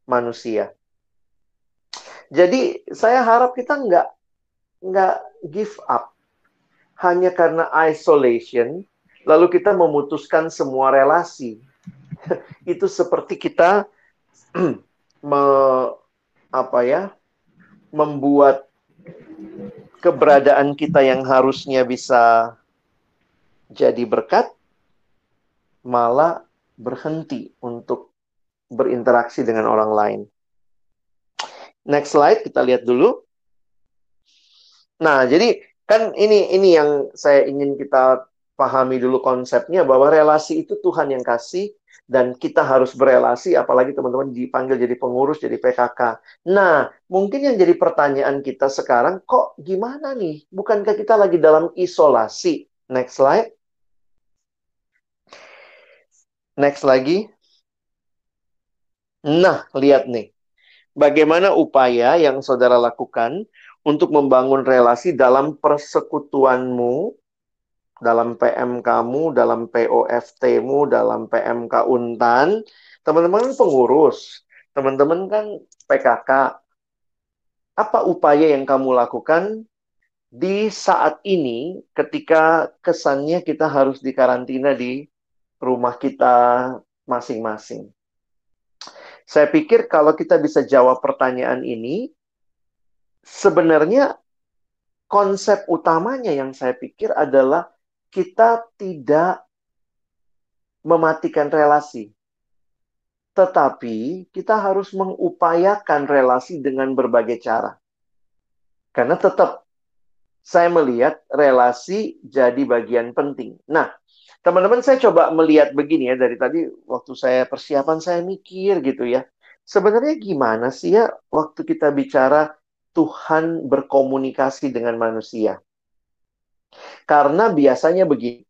manusia. Jadi saya harap kita nggak nggak give up hanya karena isolation, lalu kita memutuskan semua relasi. Itu seperti kita me, apa ya, membuat keberadaan kita yang harusnya bisa jadi berkat, malah berhenti untuk berinteraksi dengan orang lain. Next slide, kita lihat dulu. Nah, jadi kan ini ini yang saya ingin kita pahami dulu konsepnya bahwa relasi itu Tuhan yang kasih dan kita harus berelasi apalagi teman-teman dipanggil jadi pengurus jadi PKK. Nah, mungkin yang jadi pertanyaan kita sekarang kok gimana nih? Bukankah kita lagi dalam isolasi? Next slide. Next lagi. Nah, lihat nih. Bagaimana upaya yang saudara lakukan untuk membangun relasi dalam persekutuanmu, dalam PM kamu, dalam POFT-mu, dalam PMK Untan. Teman-teman pengurus, teman-teman kan PKK. Apa upaya yang kamu lakukan di saat ini ketika kesannya kita harus dikarantina di rumah kita masing-masing? Saya pikir kalau kita bisa jawab pertanyaan ini, sebenarnya konsep utamanya yang saya pikir adalah kita tidak mematikan relasi. Tetapi kita harus mengupayakan relasi dengan berbagai cara. Karena tetap saya melihat relasi jadi bagian penting. Nah, teman-teman saya coba melihat begini ya dari tadi waktu saya persiapan saya mikir gitu ya. Sebenarnya gimana sih ya waktu kita bicara Tuhan berkomunikasi dengan manusia. Karena biasanya begini,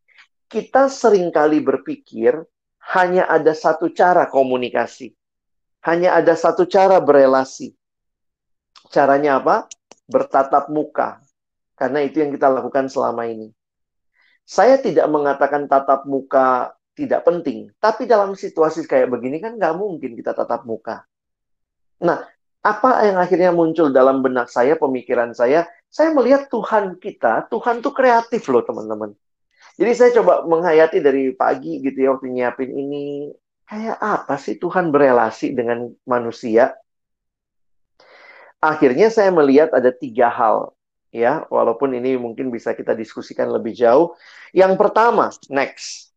kita sering kali berpikir hanya ada satu cara komunikasi. Hanya ada satu cara berelasi. Caranya apa? Bertatap muka. Karena itu yang kita lakukan selama ini. Saya tidak mengatakan tatap muka tidak penting. Tapi dalam situasi kayak begini kan nggak mungkin kita tatap muka. Nah, apa yang akhirnya muncul dalam benak saya, pemikiran saya, saya melihat Tuhan kita, Tuhan tuh kreatif loh teman-teman. Jadi saya coba menghayati dari pagi gitu ya, waktu nyiapin ini, kayak apa sih Tuhan berelasi dengan manusia? Akhirnya saya melihat ada tiga hal, ya, walaupun ini mungkin bisa kita diskusikan lebih jauh. Yang pertama, next,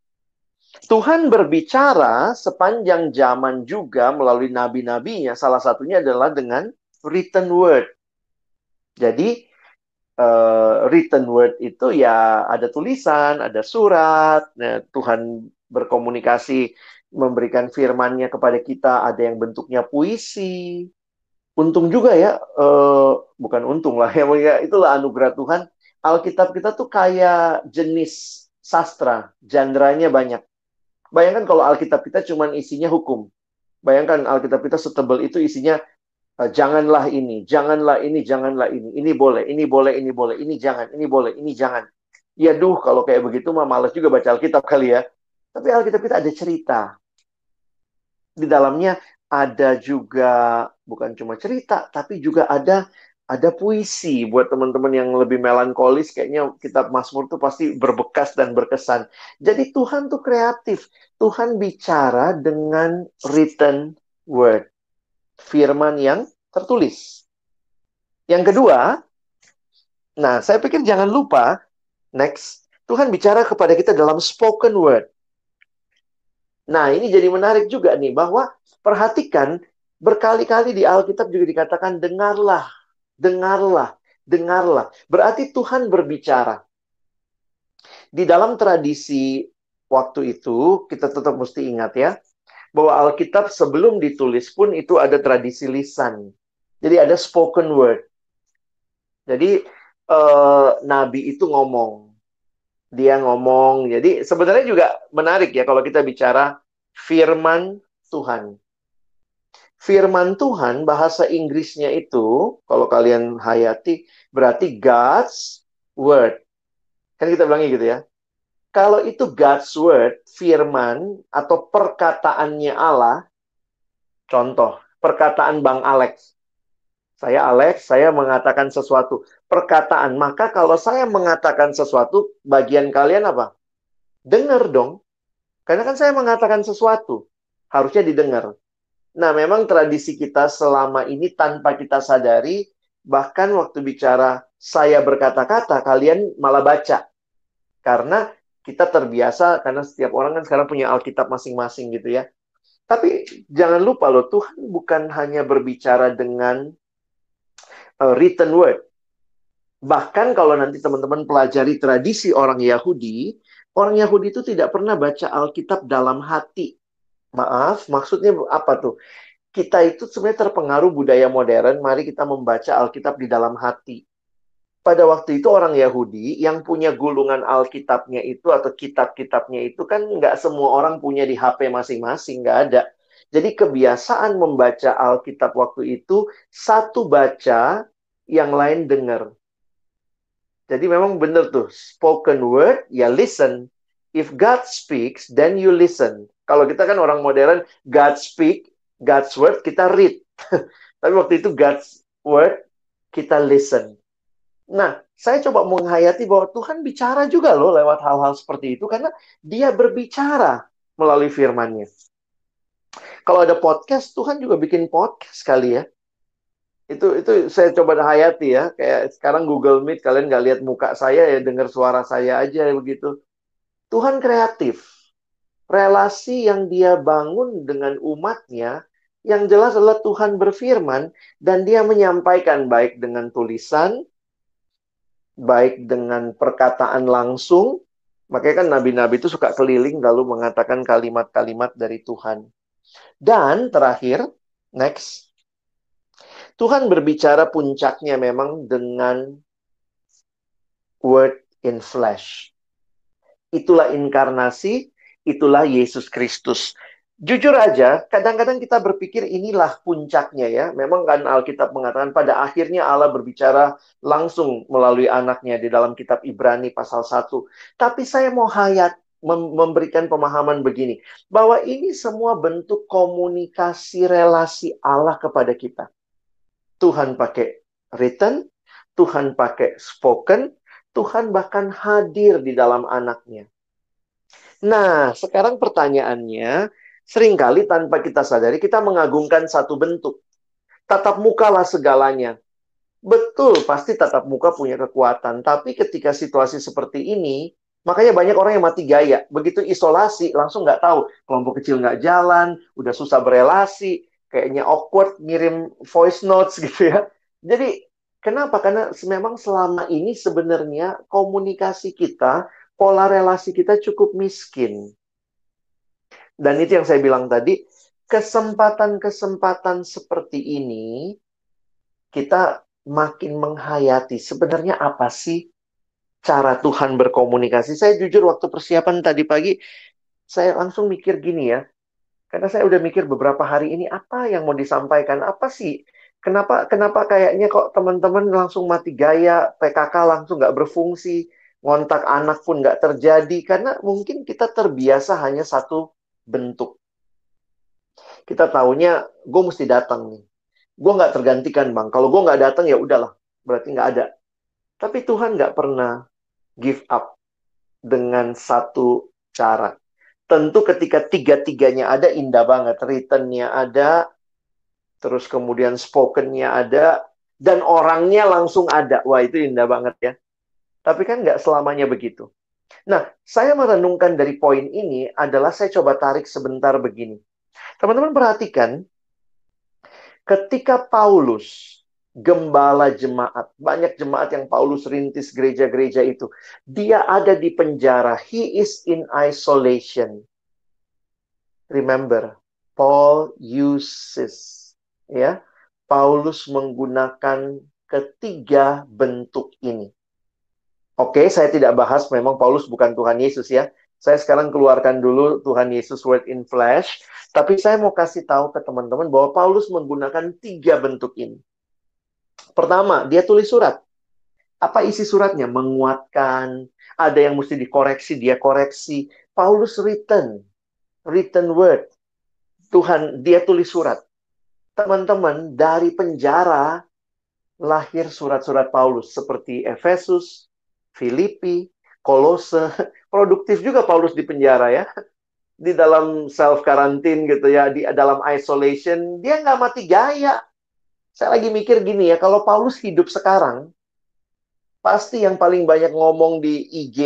Tuhan berbicara sepanjang zaman juga melalui nabi-nabinya. Salah satunya adalah dengan written word. Jadi uh, written word itu ya ada tulisan, ada surat. Nah, Tuhan berkomunikasi memberikan firman-Nya kepada kita. Ada yang bentuknya puisi. Untung juga ya, uh, bukan untung lah ya, itulah anugerah Tuhan. Alkitab kita tuh kayak jenis sastra, jandranya banyak. Bayangkan kalau Alkitab kita cuma isinya hukum. Bayangkan Alkitab kita setebal itu isinya uh, janganlah ini, janganlah ini, janganlah ini. Ini boleh, ini boleh, ini boleh, ini jangan, ini boleh, ini jangan. Ya duh, kalau kayak begitu mah males juga baca Alkitab kali ya. Tapi Alkitab kita ada cerita. Di dalamnya ada juga bukan cuma cerita, tapi juga ada ada puisi buat teman-teman yang lebih melankolis kayaknya kitab Mazmur tuh pasti berbekas dan berkesan. Jadi Tuhan tuh kreatif. Tuhan bicara dengan written word. Firman yang tertulis. Yang kedua, nah saya pikir jangan lupa next Tuhan bicara kepada kita dalam spoken word. Nah, ini jadi menarik juga nih bahwa perhatikan berkali-kali di Alkitab juga dikatakan dengarlah Dengarlah, dengarlah. Berarti Tuhan berbicara. Di dalam tradisi waktu itu, kita tetap mesti ingat ya, bahwa Alkitab sebelum ditulis pun itu ada tradisi lisan. Jadi ada spoken word. Jadi eh, Nabi itu ngomong. Dia ngomong. Jadi sebenarnya juga menarik ya kalau kita bicara firman Tuhan firman Tuhan bahasa Inggrisnya itu kalau kalian hayati berarti God's word. Kan kita bilangnya gitu ya. Kalau itu God's word, firman atau perkataannya Allah, contoh, perkataan Bang Alex. Saya Alex, saya mengatakan sesuatu. Perkataan, maka kalau saya mengatakan sesuatu, bagian kalian apa? Dengar dong. Karena kan saya mengatakan sesuatu. Harusnya didengar. Nah, memang tradisi kita selama ini tanpa kita sadari, bahkan waktu bicara saya berkata-kata, kalian malah baca. Karena kita terbiasa, karena setiap orang kan sekarang punya Alkitab masing-masing gitu ya. Tapi jangan lupa loh, Tuhan bukan hanya berbicara dengan uh, written word. Bahkan kalau nanti teman-teman pelajari tradisi orang Yahudi, orang Yahudi itu tidak pernah baca Alkitab dalam hati. Maaf, maksudnya apa tuh? Kita itu sebenarnya terpengaruh budaya modern, mari kita membaca Alkitab di dalam hati. Pada waktu itu orang Yahudi yang punya gulungan Alkitabnya itu atau kitab-kitabnya itu kan nggak semua orang punya di HP masing-masing, nggak ada. Jadi kebiasaan membaca Alkitab waktu itu satu baca, yang lain dengar. Jadi memang benar tuh, spoken word ya listen. If God speaks, then you listen. Kalau kita kan orang modern, God speak, God's word, kita read. Tapi waktu itu God's word, kita listen. Nah, saya coba menghayati bahwa Tuhan bicara juga loh lewat hal-hal seperti itu karena dia berbicara melalui firman-Nya. Kalau ada podcast, Tuhan juga bikin podcast kali ya. Itu itu saya coba hayati ya. Kayak sekarang Google Meet kalian nggak lihat muka saya ya dengar suara saya aja begitu. Tuhan kreatif. Relasi yang dia bangun dengan umatnya yang jelas adalah Tuhan berfirman dan dia menyampaikan baik dengan tulisan, baik dengan perkataan langsung. Makanya kan nabi-nabi itu suka keliling lalu mengatakan kalimat-kalimat dari Tuhan. Dan terakhir, next, Tuhan berbicara puncaknya memang dengan word in flesh. Itulah inkarnasi, itulah Yesus Kristus. Jujur aja, kadang-kadang kita berpikir inilah puncaknya ya. Memang kan Alkitab mengatakan pada akhirnya Allah berbicara langsung melalui anaknya di dalam kitab Ibrani pasal 1. Tapi saya mau hayat memberikan pemahaman begini. Bahwa ini semua bentuk komunikasi relasi Allah kepada kita. Tuhan pakai written, Tuhan pakai spoken, Tuhan bahkan hadir di dalam anaknya. Nah, sekarang pertanyaannya, sering kali tanpa kita sadari kita mengagungkan satu bentuk. Tatap mukalah segalanya. Betul, pasti tatap muka punya kekuatan. Tapi ketika situasi seperti ini, makanya banyak orang yang mati gaya. Begitu isolasi, langsung nggak tahu. Kelompok kecil nggak jalan, udah susah berelasi kayaknya awkward ngirim voice notes gitu ya. Jadi kenapa? Karena memang selama ini sebenarnya komunikasi kita, pola relasi kita cukup miskin. Dan itu yang saya bilang tadi, kesempatan-kesempatan seperti ini kita makin menghayati sebenarnya apa sih cara Tuhan berkomunikasi. Saya jujur waktu persiapan tadi pagi saya langsung mikir gini ya, karena saya udah mikir beberapa hari ini apa yang mau disampaikan, apa sih? Kenapa kenapa kayaknya kok teman-teman langsung mati gaya, PKK langsung nggak berfungsi, ngontak anak pun nggak terjadi, karena mungkin kita terbiasa hanya satu bentuk. Kita taunya gue mesti datang nih. Gue nggak tergantikan bang. Kalau gue nggak datang ya udahlah, berarti nggak ada. Tapi Tuhan nggak pernah give up dengan satu cara. Tentu ketika tiga-tiganya ada indah banget. Written-nya ada, terus kemudian spoken-nya ada, dan orangnya langsung ada. Wah itu indah banget ya. Tapi kan nggak selamanya begitu. Nah, saya merenungkan dari poin ini adalah saya coba tarik sebentar begini. Teman-teman perhatikan, ketika Paulus gembala jemaat. Banyak jemaat yang Paulus rintis gereja-gereja itu. Dia ada di penjara. He is in isolation. Remember, Paul uses ya. Paulus menggunakan ketiga bentuk ini. Oke, saya tidak bahas memang Paulus bukan Tuhan Yesus ya. Saya sekarang keluarkan dulu Tuhan Yesus word in flesh, tapi saya mau kasih tahu ke teman-teman bahwa Paulus menggunakan tiga bentuk ini. Pertama, dia tulis surat. Apa isi suratnya? Menguatkan, ada yang mesti dikoreksi, dia koreksi. Paulus written, written word. Tuhan, dia tulis surat. Teman-teman, dari penjara lahir surat-surat Paulus seperti Efesus, Filipi, Kolose. Produktif juga Paulus di penjara ya. Di dalam self quarantine gitu ya, di dalam isolation, dia nggak mati gaya. Saya lagi mikir gini ya, kalau Paulus hidup sekarang, pasti yang paling banyak ngomong di IG,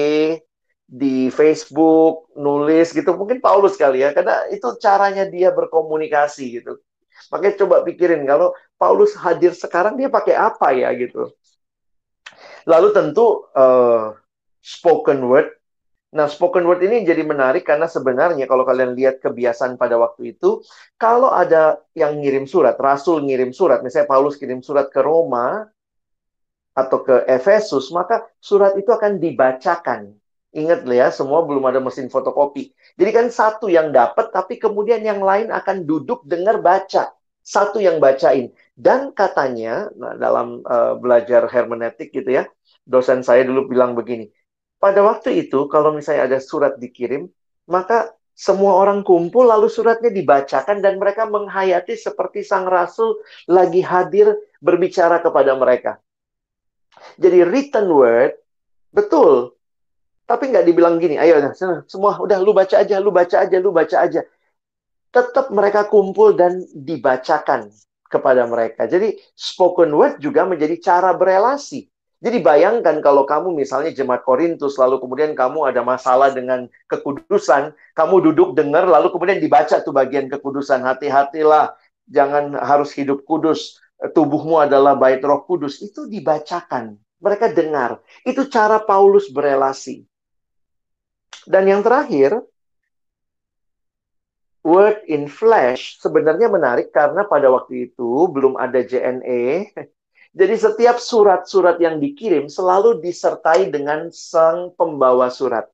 di Facebook, nulis gitu, mungkin Paulus kali ya, karena itu caranya dia berkomunikasi gitu. Makanya coba pikirin kalau Paulus hadir sekarang dia pakai apa ya gitu. Lalu tentu uh, spoken word. Nah, spoken word ini jadi menarik karena sebenarnya kalau kalian lihat kebiasaan pada waktu itu, kalau ada yang ngirim surat, rasul ngirim surat, misalnya Paulus kirim surat ke Roma atau ke Efesus, maka surat itu akan dibacakan Ingat ya, semua belum ada mesin fotokopi. Jadi kan satu yang dapat, tapi kemudian yang lain akan duduk dengar baca. Satu yang bacain. Dan katanya, nah, dalam uh, belajar hermeneutik gitu ya, dosen saya dulu bilang begini. Pada waktu itu, kalau misalnya ada surat dikirim, maka semua orang kumpul lalu suratnya dibacakan dan mereka menghayati seperti sang rasul lagi hadir berbicara kepada mereka. Jadi written word, betul, tapi nggak dibilang gini, ayo semua udah lu baca aja, lu baca aja, lu baca aja. Tetap mereka kumpul dan dibacakan. kepada mereka. Jadi spoken word juga menjadi cara berelasi. Jadi bayangkan kalau kamu misalnya jemaat Korintus, lalu kemudian kamu ada masalah dengan kekudusan, kamu duduk dengar, lalu kemudian dibaca tuh bagian kekudusan. Hati-hatilah, jangan harus hidup kudus. Tubuhmu adalah bait roh kudus. Itu dibacakan. Mereka dengar. Itu cara Paulus berelasi. Dan yang terakhir, word in flesh sebenarnya menarik karena pada waktu itu belum ada JNE, jadi setiap surat-surat yang dikirim selalu disertai dengan sang pembawa surat.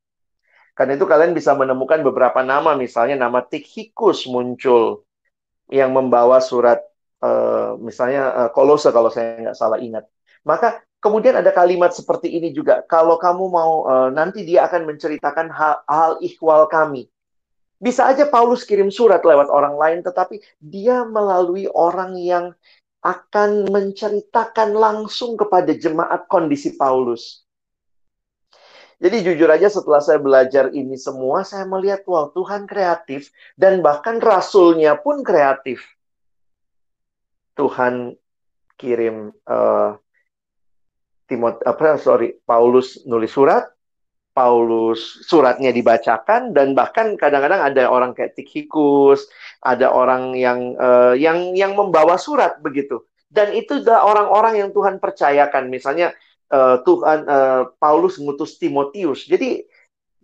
Karena itu kalian bisa menemukan beberapa nama, misalnya nama Tikhikus muncul yang membawa surat, uh, misalnya uh, Kolose kalau saya nggak salah ingat. Maka kemudian ada kalimat seperti ini juga, kalau kamu mau uh, nanti dia akan menceritakan hal, hal ikhwal kami. Bisa aja Paulus kirim surat lewat orang lain, tetapi dia melalui orang yang akan menceritakan langsung kepada jemaat kondisi Paulus. Jadi jujur aja setelah saya belajar ini semua, saya melihat wah Tuhan kreatif dan bahkan rasulnya pun kreatif. Tuhan kirim uh, Timot apa sorry Paulus nulis surat, Paulus suratnya dibacakan dan bahkan kadang-kadang ada orang kayak Tikhikus, ada orang yang uh, yang yang membawa surat begitu. Dan itu adalah orang-orang yang Tuhan percayakan. Misalnya uh, Tuhan uh, Paulus ngutus Timotius. Jadi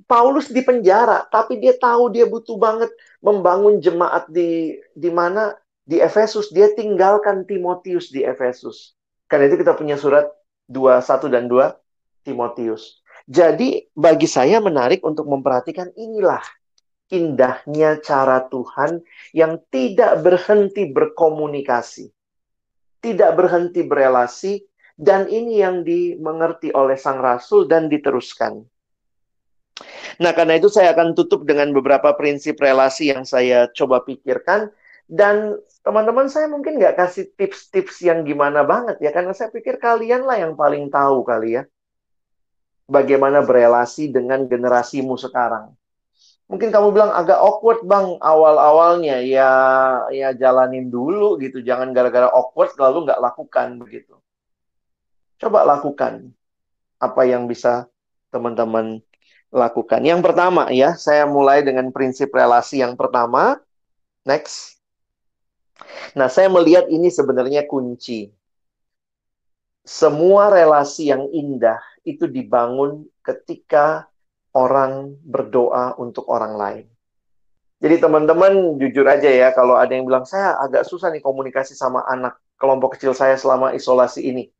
Paulus di penjara, tapi dia tahu dia butuh banget membangun jemaat di di mana di Efesus. Dia tinggalkan Timotius di Efesus. Karena itu kita punya surat 2 1 dan 2 Timotius. Jadi bagi saya menarik untuk memperhatikan inilah indahnya cara Tuhan yang tidak berhenti berkomunikasi, tidak berhenti berelasi, dan ini yang dimengerti oleh sang rasul dan diteruskan. Nah, karena itu saya akan tutup dengan beberapa prinsip relasi yang saya coba pikirkan. Dan teman-teman saya mungkin nggak kasih tips-tips yang gimana banget ya, karena saya pikir kalian lah yang paling tahu kali ya bagaimana berelasi dengan generasimu sekarang. Mungkin kamu bilang agak awkward bang awal-awalnya ya ya jalanin dulu gitu jangan gara-gara awkward lalu nggak lakukan begitu. Coba lakukan apa yang bisa teman-teman lakukan. Yang pertama ya saya mulai dengan prinsip relasi yang pertama. Next. Nah saya melihat ini sebenarnya kunci. Semua relasi yang indah itu dibangun ketika orang berdoa untuk orang lain. Jadi teman-teman jujur aja ya, kalau ada yang bilang saya agak susah nih komunikasi sama anak kelompok kecil saya selama isolasi ini.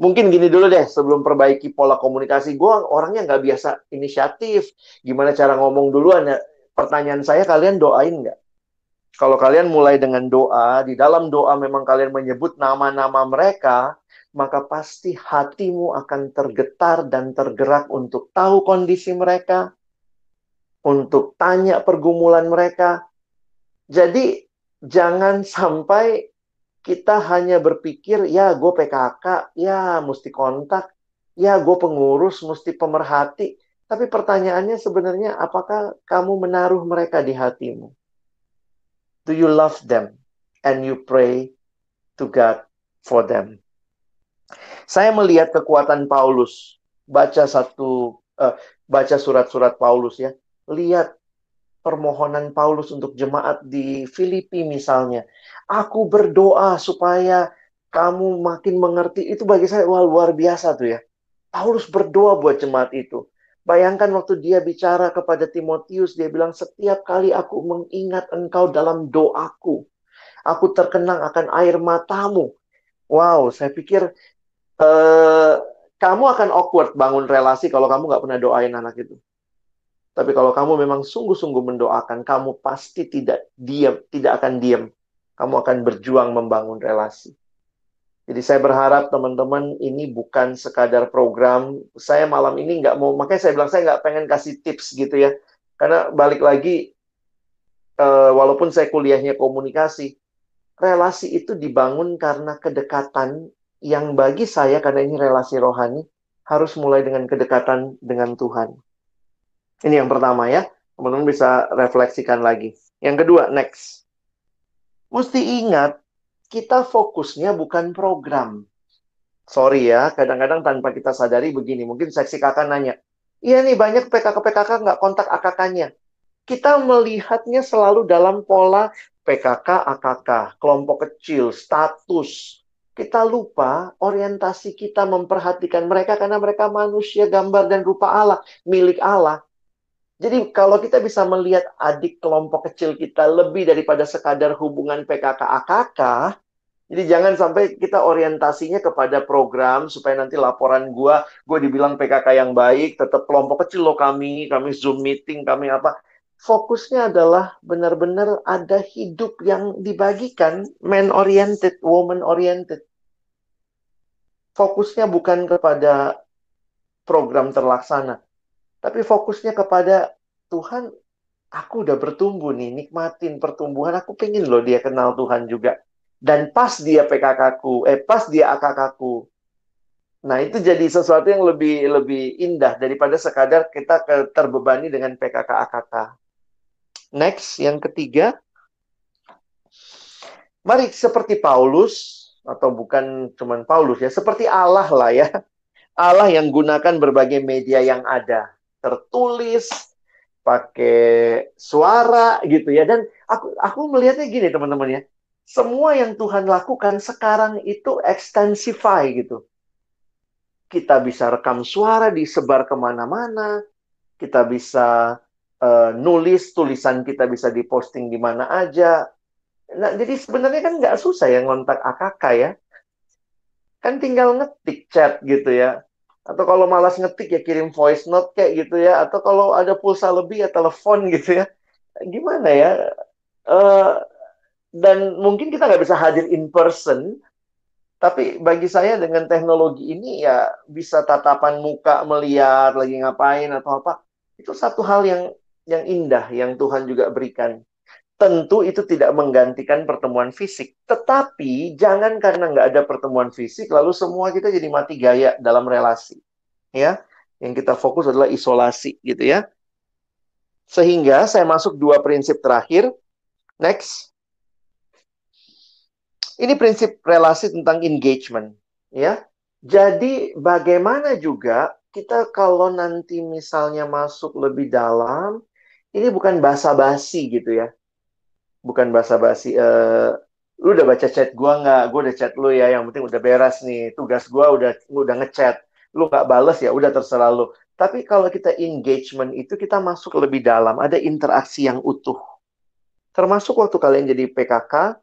Mungkin gini dulu deh, sebelum perbaiki pola komunikasi, gue orangnya nggak biasa inisiatif. Gimana cara ngomong duluan ya? Pertanyaan saya, kalian doain nggak? Kalau kalian mulai dengan doa, di dalam doa memang kalian menyebut nama-nama mereka, maka pasti hatimu akan tergetar dan tergerak untuk tahu kondisi mereka, untuk tanya pergumulan mereka. Jadi, jangan sampai kita hanya berpikir, ya gue PKK, ya mesti kontak, ya gue pengurus, mesti pemerhati. Tapi pertanyaannya sebenarnya, apakah kamu menaruh mereka di hatimu? Do you love them? And you pray to God for them. Saya melihat kekuatan Paulus. Baca satu uh, baca surat-surat Paulus ya. Lihat permohonan Paulus untuk jemaat di Filipi misalnya. Aku berdoa supaya kamu makin mengerti. Itu bagi saya wah, luar biasa tuh ya. Paulus berdoa buat jemaat itu. Bayangkan waktu dia bicara kepada Timotius, dia bilang, setiap kali aku mengingat engkau dalam doaku, aku terkenang akan air matamu. Wow, saya pikir uh, kamu akan awkward bangun relasi kalau kamu nggak pernah doain anak itu. Tapi kalau kamu memang sungguh-sungguh mendoakan, kamu pasti tidak diam, tidak akan diam. Kamu akan berjuang membangun relasi. Jadi saya berharap teman-teman ini bukan sekadar program. Saya malam ini nggak mau, makanya saya bilang saya nggak pengen kasih tips gitu ya. Karena balik lagi, uh, walaupun saya kuliahnya komunikasi, relasi itu dibangun karena kedekatan yang bagi saya karena ini relasi rohani harus mulai dengan kedekatan dengan Tuhan. Ini yang pertama ya. Teman-teman bisa refleksikan lagi. Yang kedua, next. Mesti ingat kita fokusnya bukan program. Sorry ya, kadang-kadang tanpa kita sadari begini. Mungkin seksi kakak nanya, iya nih banyak PKK-PKK nggak kontak AKK-nya. Kita melihatnya selalu dalam pola PKK, AKK, kelompok kecil, status. Kita lupa orientasi kita memperhatikan mereka karena mereka manusia gambar dan rupa Allah, milik Allah. Jadi kalau kita bisa melihat adik kelompok kecil kita lebih daripada sekadar hubungan PKK AKK, jadi jangan sampai kita orientasinya kepada program supaya nanti laporan gua, gua dibilang PKK yang baik, tetap kelompok kecil loh kami, kami Zoom meeting, kami apa. Fokusnya adalah benar-benar ada hidup yang dibagikan, man oriented, woman oriented. Fokusnya bukan kepada program terlaksana, tapi fokusnya kepada Tuhan, aku udah bertumbuh nih, nikmatin pertumbuhan. Aku pengen loh dia kenal Tuhan juga. Dan pas dia PKK ku, eh pas dia AKK ku. Nah itu jadi sesuatu yang lebih lebih indah daripada sekadar kita terbebani dengan PKK AKK. Next, yang ketiga. Mari seperti Paulus, atau bukan cuman Paulus ya, seperti Allah lah ya. Allah yang gunakan berbagai media yang ada tertulis, pakai suara gitu ya. Dan aku aku melihatnya gini teman-teman ya. Semua yang Tuhan lakukan sekarang itu extensify gitu. Kita bisa rekam suara disebar ke mana-mana. Kita bisa uh, nulis tulisan kita bisa diposting di mana aja. Nah, jadi sebenarnya kan nggak susah ya ngontak AKK ya. Kan tinggal ngetik chat gitu ya. Atau kalau malas ngetik ya kirim voice note kayak gitu ya. Atau kalau ada pulsa lebih ya telepon gitu ya. Gimana ya? Uh, dan mungkin kita nggak bisa hadir in person. Tapi bagi saya dengan teknologi ini ya bisa tatapan muka melihat lagi ngapain atau apa itu satu hal yang yang indah yang Tuhan juga berikan tentu itu tidak menggantikan pertemuan fisik. Tetapi jangan karena nggak ada pertemuan fisik, lalu semua kita jadi mati gaya dalam relasi. Ya, yang kita fokus adalah isolasi, gitu ya. Sehingga saya masuk dua prinsip terakhir. Next. Ini prinsip relasi tentang engagement, ya. Jadi bagaimana juga kita kalau nanti misalnya masuk lebih dalam, ini bukan basa-basi gitu ya bukan basa-basi uh, lu udah baca chat gua nggak? Gua udah chat lu ya yang penting udah beres nih. Tugas gua udah udah ngechat. Lu nggak bales ya udah terserah lu. Tapi kalau kita engagement itu kita masuk lebih dalam. Ada interaksi yang utuh. Termasuk waktu kalian jadi PKK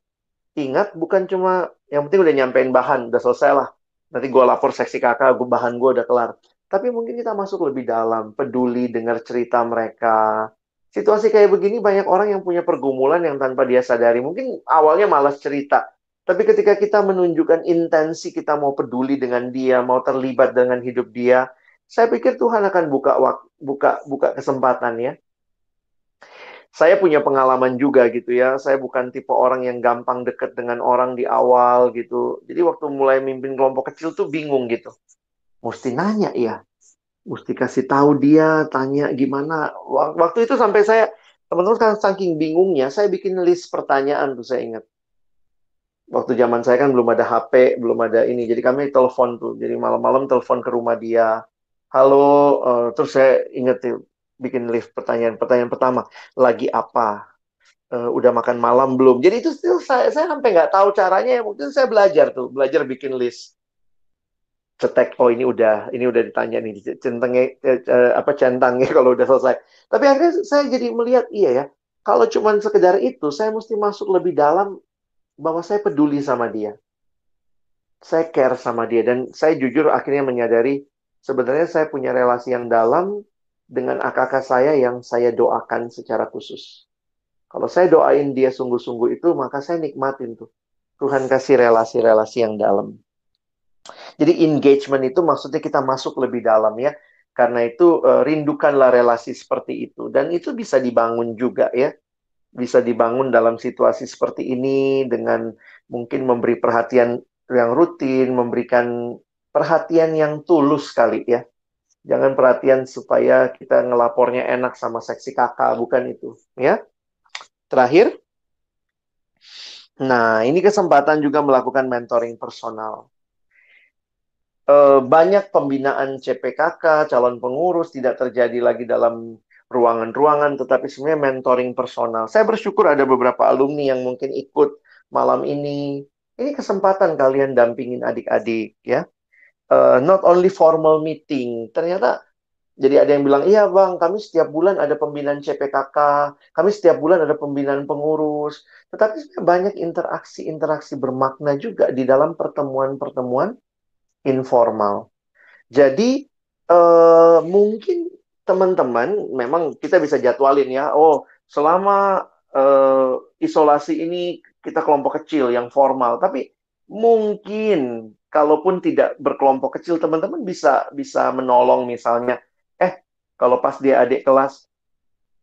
ingat bukan cuma yang penting udah nyampein bahan udah selesai lah. Nanti gua lapor seksi kakak gua bahan gua udah kelar. Tapi mungkin kita masuk lebih dalam peduli dengar cerita mereka situasi kayak begini banyak orang yang punya pergumulan yang tanpa dia sadari. Mungkin awalnya malas cerita, tapi ketika kita menunjukkan intensi kita mau peduli dengan dia, mau terlibat dengan hidup dia, saya pikir Tuhan akan buka buka buka kesempatan ya. Saya punya pengalaman juga gitu ya. Saya bukan tipe orang yang gampang deket dengan orang di awal gitu. Jadi waktu mulai mimpin kelompok kecil tuh bingung gitu. Mesti nanya ya mesti kasih tahu dia, tanya gimana. Waktu itu sampai saya, teman-teman kan saking bingungnya, saya bikin list pertanyaan tuh saya ingat. Waktu zaman saya kan belum ada HP, belum ada ini, jadi kami telepon tuh. Jadi malam-malam telepon ke rumah dia. Halo, uh, terus saya inget tuh, bikin list pertanyaan. Pertanyaan pertama, lagi apa? Uh, udah makan malam belum? Jadi itu still saya, saya sampai nggak tahu caranya. Mungkin saya belajar tuh, belajar bikin list cetek oh ini udah ini udah ditanya nih centangnya eh, eh, apa centangnya kalau udah selesai. Tapi akhirnya saya jadi melihat iya ya kalau cuma sekedar itu saya mesti masuk lebih dalam bahwa saya peduli sama dia. Saya care sama dia dan saya jujur akhirnya menyadari sebenarnya saya punya relasi yang dalam dengan akak saya yang saya doakan secara khusus. Kalau saya doain dia sungguh-sungguh itu maka saya nikmatin tuh Tuhan kasih relasi-relasi yang dalam jadi engagement itu maksudnya kita masuk lebih dalam ya. Karena itu uh, rindukanlah relasi seperti itu dan itu bisa dibangun juga ya. Bisa dibangun dalam situasi seperti ini dengan mungkin memberi perhatian yang rutin, memberikan perhatian yang tulus kali ya. Jangan perhatian supaya kita ngelapornya enak sama seksi kakak, bukan itu, ya. Terakhir, Nah, ini kesempatan juga melakukan mentoring personal. Eh, banyak pembinaan CPKK, calon pengurus tidak terjadi lagi dalam ruangan-ruangan, tetapi sebenarnya mentoring personal. Saya bersyukur ada beberapa alumni yang mungkin ikut malam ini. Ini kesempatan kalian dampingin adik-adik, ya. Uh, not only formal meeting, ternyata jadi ada yang bilang, iya bang, kami setiap bulan ada pembinaan CPKK, kami setiap bulan ada pembinaan pengurus. Tetapi banyak interaksi-interaksi bermakna juga di dalam pertemuan-pertemuan informal. Jadi eh, mungkin teman-teman memang kita bisa jadwalin ya, oh selama eh, isolasi ini kita kelompok kecil yang formal, tapi mungkin kalaupun tidak berkelompok kecil, teman-teman bisa bisa menolong misalnya kalau pas dia adik kelas,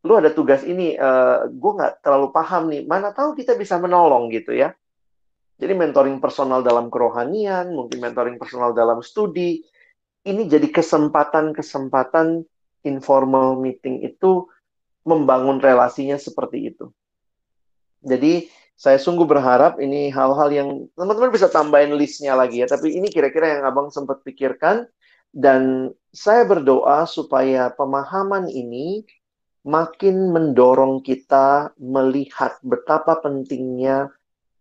lu ada tugas ini, uh, gue nggak terlalu paham nih. Mana tahu kita bisa menolong gitu ya. Jadi mentoring personal dalam kerohanian, mungkin mentoring personal dalam studi. Ini jadi kesempatan-kesempatan informal meeting itu membangun relasinya seperti itu. Jadi saya sungguh berharap ini hal-hal yang teman-teman bisa tambahin listnya lagi ya. Tapi ini kira-kira yang abang sempat pikirkan dan saya berdoa supaya pemahaman ini makin mendorong kita melihat betapa pentingnya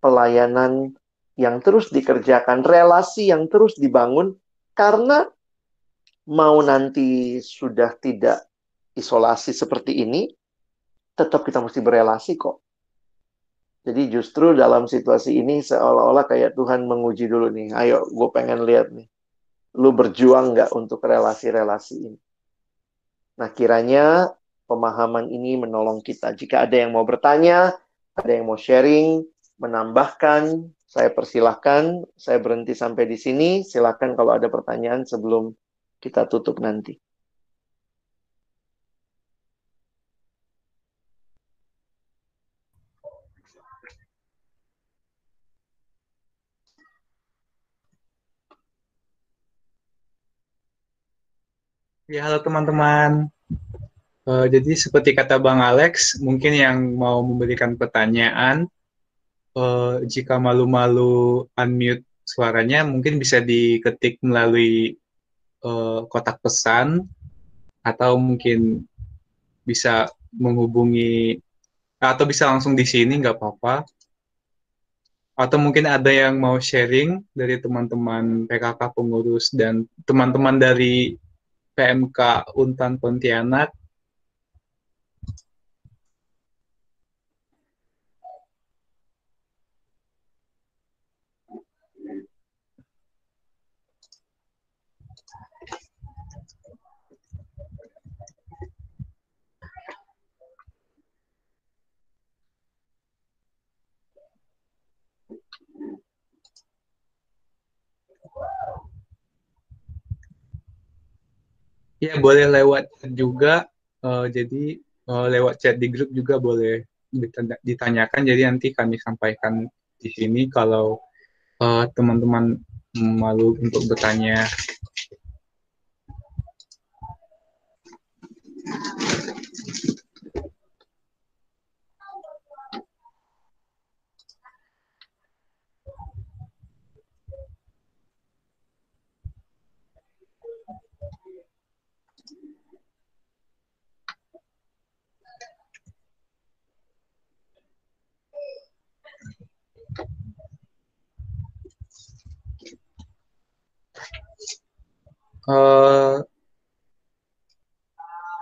pelayanan yang terus dikerjakan, relasi yang terus dibangun, karena mau nanti sudah tidak isolasi seperti ini, tetap kita mesti berelasi kok. Jadi justru dalam situasi ini seolah-olah kayak Tuhan menguji dulu nih, ayo gue pengen lihat nih lu berjuang nggak untuk relasi-relasi ini. Nah, kiranya pemahaman ini menolong kita. Jika ada yang mau bertanya, ada yang mau sharing, menambahkan, saya persilahkan. Saya berhenti sampai di sini. Silakan kalau ada pertanyaan sebelum kita tutup nanti. Ya, halo teman-teman. Uh, jadi seperti kata Bang Alex, mungkin yang mau memberikan pertanyaan, uh, jika malu-malu unmute suaranya, mungkin bisa diketik melalui uh, kotak pesan, atau mungkin bisa menghubungi, atau bisa langsung di sini, nggak apa-apa. Atau mungkin ada yang mau sharing dari teman-teman PKK pengurus dan teman-teman dari PMK Untan Pontianak Ya boleh lewat juga. Uh, jadi uh, lewat chat di grup juga boleh ditanyakan. Jadi nanti kami sampaikan di sini kalau eh, teman-teman uh, malu untuk bertanya. Uh,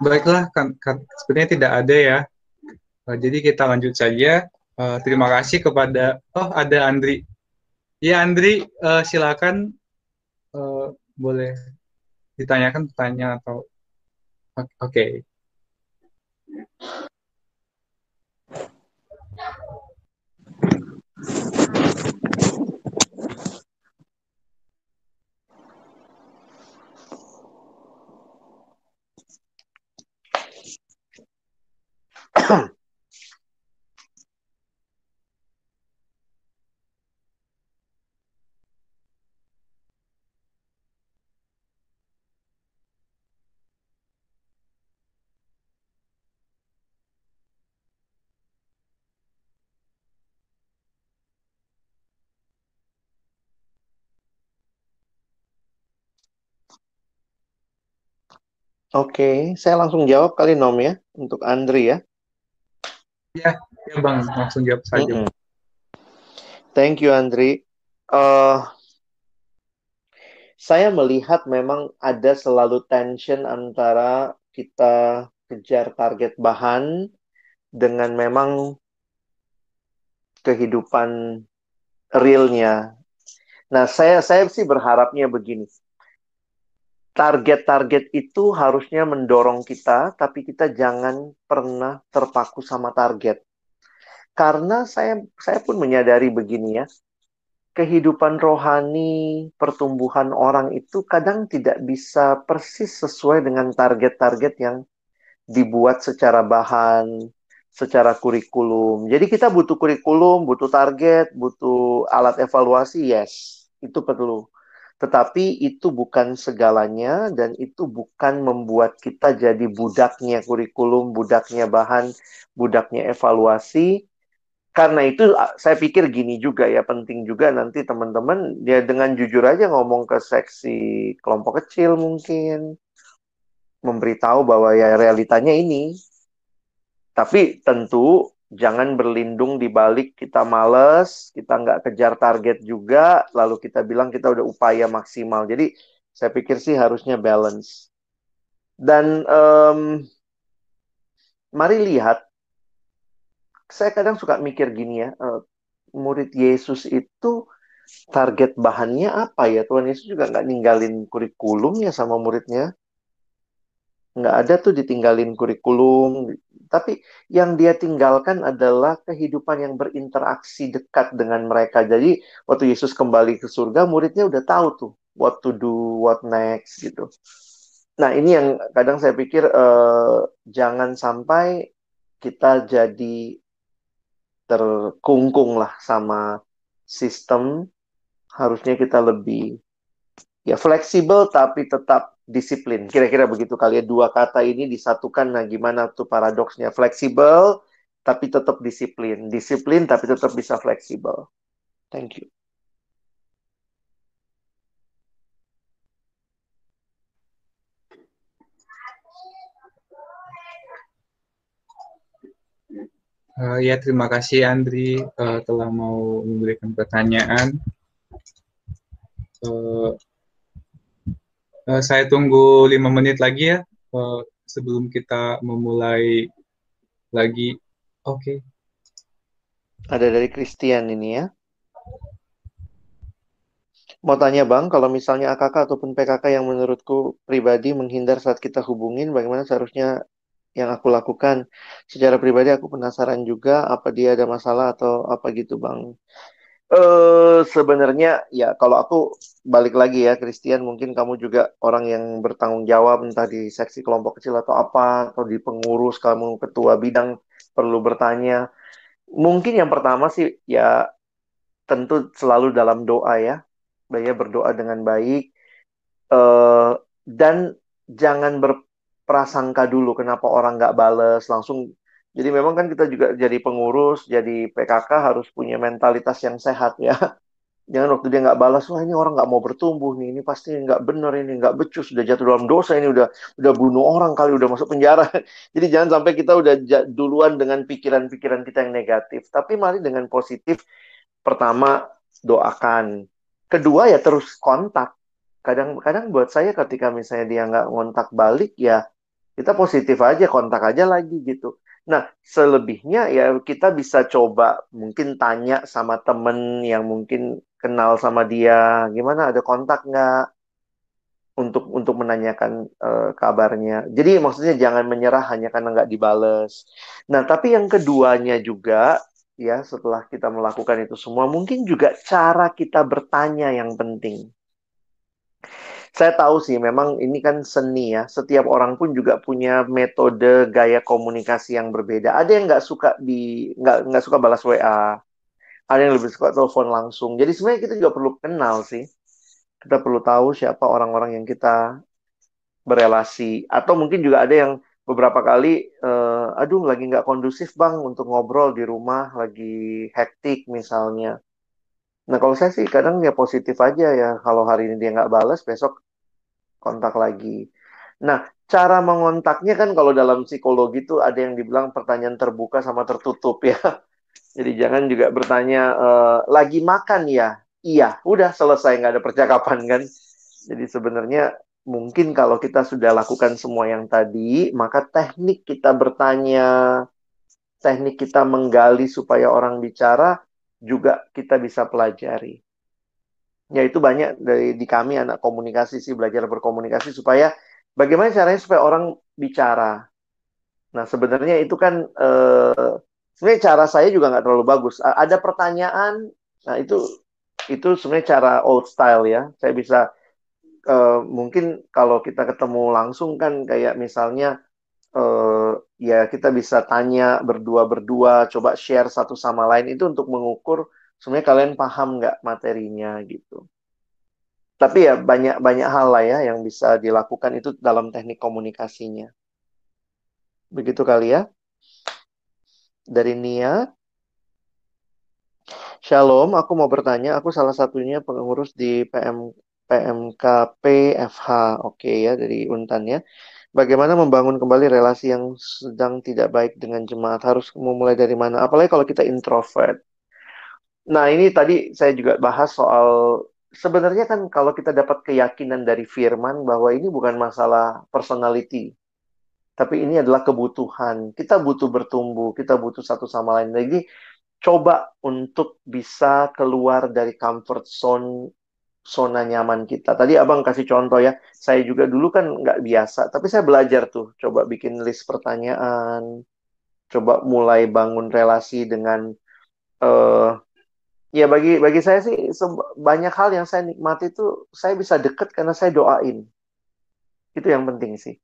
baiklah, kan, kan sebenarnya tidak ada ya. Uh, jadi kita lanjut saja. Uh, terima kasih kepada oh ada Andri. Ya Andri, uh, silakan uh, boleh ditanyakan pertanyaan atau oke. Okay. Oke, saya langsung jawab kali Nom ya, untuk Andri ya. Ya, ya Bang, langsung jawab saja. Mm -mm. Thank you Andri. Uh, saya melihat memang ada selalu tension antara kita kejar target bahan dengan memang kehidupan realnya. Nah, saya saya sih berharapnya begini target-target itu harusnya mendorong kita, tapi kita jangan pernah terpaku sama target. Karena saya saya pun menyadari begini ya, kehidupan rohani, pertumbuhan orang itu kadang tidak bisa persis sesuai dengan target-target yang dibuat secara bahan, secara kurikulum. Jadi kita butuh kurikulum, butuh target, butuh alat evaluasi, yes, itu perlu. Tetapi itu bukan segalanya dan itu bukan membuat kita jadi budaknya kurikulum, budaknya bahan, budaknya evaluasi. Karena itu saya pikir gini juga ya penting juga nanti teman-teman dia dengan jujur aja ngomong ke seksi kelompok kecil mungkin memberitahu bahwa ya realitanya ini. Tapi tentu jangan berlindung di balik kita males, kita nggak kejar target juga, lalu kita bilang kita udah upaya maksimal. Jadi saya pikir sih harusnya balance. Dan um, mari lihat, saya kadang suka mikir gini ya, uh, murid Yesus itu target bahannya apa ya? Tuhan Yesus juga nggak ninggalin kurikulum ya sama muridnya nggak ada tuh ditinggalin kurikulum tapi yang dia tinggalkan adalah kehidupan yang berinteraksi dekat dengan mereka. Jadi waktu Yesus kembali ke surga muridnya udah tahu tuh what to do what next gitu. Nah ini yang kadang saya pikir uh, jangan sampai kita jadi terkungkung lah sama sistem. Harusnya kita lebih ya fleksibel tapi tetap disiplin. Kira-kira begitu kali ya dua kata ini disatukan. Nah, gimana tuh paradoksnya? Fleksibel tapi tetap disiplin. Disiplin tapi tetap bisa fleksibel. Thank you. Uh, ya, terima kasih Andri uh, telah mau memberikan pertanyaan. Uh, Uh, saya tunggu lima menit lagi ya uh, sebelum kita memulai lagi. Oke. Okay. Ada dari Christian ini ya. Mau tanya Bang, kalau misalnya AKK ataupun PKK yang menurutku pribadi menghindar saat kita hubungin, bagaimana seharusnya yang aku lakukan? Secara pribadi aku penasaran juga apa dia ada masalah atau apa gitu Bang. Uh, sebenarnya ya kalau aku balik lagi ya Christian mungkin kamu juga orang yang bertanggung jawab entah di seksi kelompok kecil atau apa atau di pengurus kamu ketua bidang perlu bertanya. Mungkin yang pertama sih ya tentu selalu dalam doa ya ya berdoa dengan baik. Uh, dan jangan berprasangka dulu kenapa orang nggak bales langsung jadi memang kan kita juga jadi pengurus, jadi PKK harus punya mentalitas yang sehat ya. Jangan waktu dia nggak balas, wah ini orang nggak mau bertumbuh nih, ini pasti nggak benar ini, nggak becus, sudah jatuh dalam dosa ini, udah udah bunuh orang kali, udah masuk penjara. Jadi jangan sampai kita udah duluan dengan pikiran-pikiran kita yang negatif. Tapi mari dengan positif. Pertama doakan, kedua ya terus kontak. Kadang-kadang buat saya ketika misalnya dia nggak ngontak balik ya kita positif aja, kontak aja lagi gitu Nah, selebihnya ya kita bisa coba mungkin tanya sama temen yang mungkin kenal sama dia, gimana ada kontak nggak untuk untuk menanyakan uh, kabarnya. Jadi maksudnya jangan menyerah hanya karena nggak dibales. Nah, tapi yang keduanya juga ya setelah kita melakukan itu semua, mungkin juga cara kita bertanya yang penting saya tahu sih memang ini kan seni ya. Setiap orang pun juga punya metode gaya komunikasi yang berbeda. Ada yang nggak suka di nggak nggak suka balas WA. Ada yang lebih suka telepon langsung. Jadi sebenarnya kita juga perlu kenal sih. Kita perlu tahu siapa orang-orang yang kita berelasi. Atau mungkin juga ada yang beberapa kali, uh, aduh lagi nggak kondusif bang untuk ngobrol di rumah, lagi hektik misalnya Nah kalau saya sih kadang ya positif aja ya. Kalau hari ini dia nggak balas, besok kontak lagi. Nah, cara mengontaknya kan kalau dalam psikologi itu ada yang dibilang pertanyaan terbuka sama tertutup ya. Jadi jangan juga bertanya e, lagi makan ya. Iya, udah selesai nggak ada percakapan kan. Jadi sebenarnya mungkin kalau kita sudah lakukan semua yang tadi, maka teknik kita bertanya, teknik kita menggali supaya orang bicara juga kita bisa pelajari. Ya itu banyak dari di kami anak komunikasi sih belajar berkomunikasi supaya bagaimana caranya supaya orang bicara. Nah sebenarnya itu kan eh, sebenarnya cara saya juga nggak terlalu bagus. Ada pertanyaan, nah itu itu sebenarnya cara old style ya. Saya bisa uh, mungkin kalau kita ketemu langsung kan kayak misalnya ya kita bisa tanya berdua-berdua, coba share satu sama lain itu untuk mengukur sebenarnya kalian paham nggak materinya gitu. Tapi ya banyak banyak hal lah ya yang bisa dilakukan itu dalam teknik komunikasinya. Begitu kali ya. Dari Nia, Shalom, aku mau bertanya, aku salah satunya pengurus di PM PMKP FH. Oke ya, dari Untan ya. Bagaimana membangun kembali relasi yang sedang tidak baik dengan jemaat? Harus memulai dari mana? Apalagi kalau kita introvert. Nah, ini tadi saya juga bahas soal sebenarnya kan kalau kita dapat keyakinan dari firman bahwa ini bukan masalah personality, tapi ini adalah kebutuhan. Kita butuh bertumbuh, kita butuh satu sama lain. Jadi coba untuk bisa keluar dari comfort zone zona nyaman kita. Tadi abang kasih contoh ya, saya juga dulu kan nggak biasa, tapi saya belajar tuh, coba bikin list pertanyaan, coba mulai bangun relasi dengan uh, ya bagi bagi saya sih banyak hal yang saya nikmati itu saya bisa deket karena saya doain. Itu yang penting sih.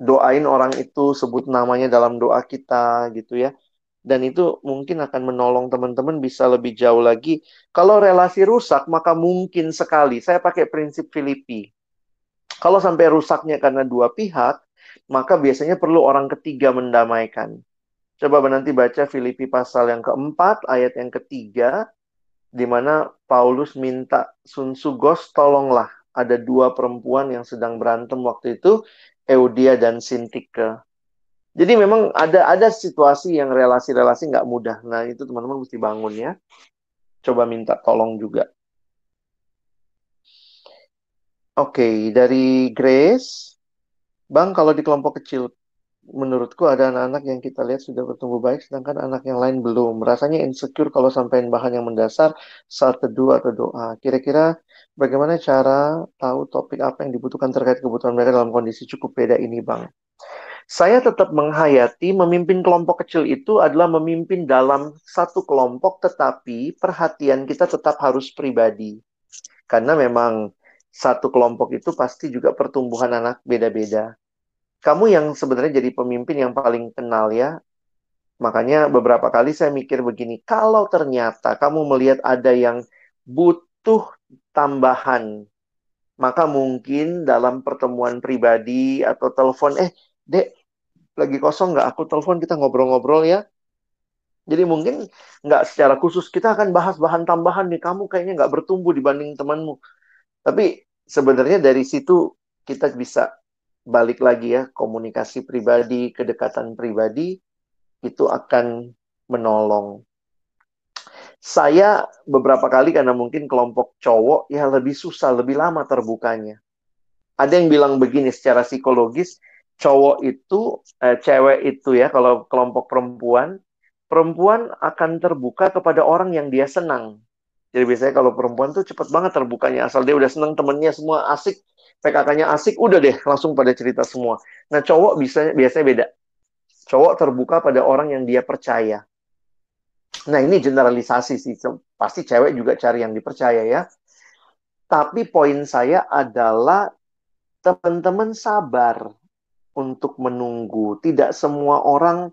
Doain orang itu, sebut namanya dalam doa kita gitu ya dan itu mungkin akan menolong teman-teman bisa lebih jauh lagi. Kalau relasi rusak, maka mungkin sekali saya pakai prinsip Filipi. Kalau sampai rusaknya karena dua pihak, maka biasanya perlu orang ketiga mendamaikan. Coba nanti baca Filipi pasal yang keempat, ayat yang ketiga, di mana Paulus minta Sun Sugos tolonglah. Ada dua perempuan yang sedang berantem waktu itu, Eudia dan Sintike. Jadi memang ada ada situasi yang relasi-relasi nggak mudah. Nah itu teman-teman mesti bangun ya. Coba minta tolong juga. Oke, okay, dari Grace, Bang, kalau di kelompok kecil, menurutku ada anak-anak yang kita lihat sudah bertumbuh baik, sedangkan anak yang lain belum. Rasanya insecure kalau sampaikan bahan yang mendasar saat teduh atau doa. Kira-kira bagaimana cara tahu topik apa yang dibutuhkan terkait kebutuhan mereka dalam kondisi cukup beda ini, Bang? Saya tetap menghayati memimpin kelompok kecil itu adalah memimpin dalam satu kelompok, tetapi perhatian kita tetap harus pribadi. Karena memang satu kelompok itu pasti juga pertumbuhan anak beda-beda. Kamu yang sebenarnya jadi pemimpin yang paling kenal ya. Makanya beberapa kali saya mikir begini, kalau ternyata kamu melihat ada yang butuh tambahan, maka mungkin dalam pertemuan pribadi atau telepon, eh, Dek, lagi kosong nggak aku telepon kita ngobrol-ngobrol ya. Jadi mungkin nggak secara khusus kita akan bahas bahan tambahan nih kamu kayaknya nggak bertumbuh dibanding temanmu. Tapi sebenarnya dari situ kita bisa balik lagi ya komunikasi pribadi, kedekatan pribadi itu akan menolong. Saya beberapa kali karena mungkin kelompok cowok ya lebih susah, lebih lama terbukanya. Ada yang bilang begini secara psikologis, cowok itu eh, cewek itu ya kalau kelompok perempuan perempuan akan terbuka kepada orang yang dia senang. Jadi biasanya kalau perempuan tuh cepet banget terbukanya asal dia udah senang temennya semua asik PKK-nya asik udah deh langsung pada cerita semua. Nah cowok bisa biasanya beda. Cowok terbuka pada orang yang dia percaya. Nah ini generalisasi sih pasti cewek juga cari yang dipercaya ya. Tapi poin saya adalah teman-teman sabar untuk menunggu. Tidak semua orang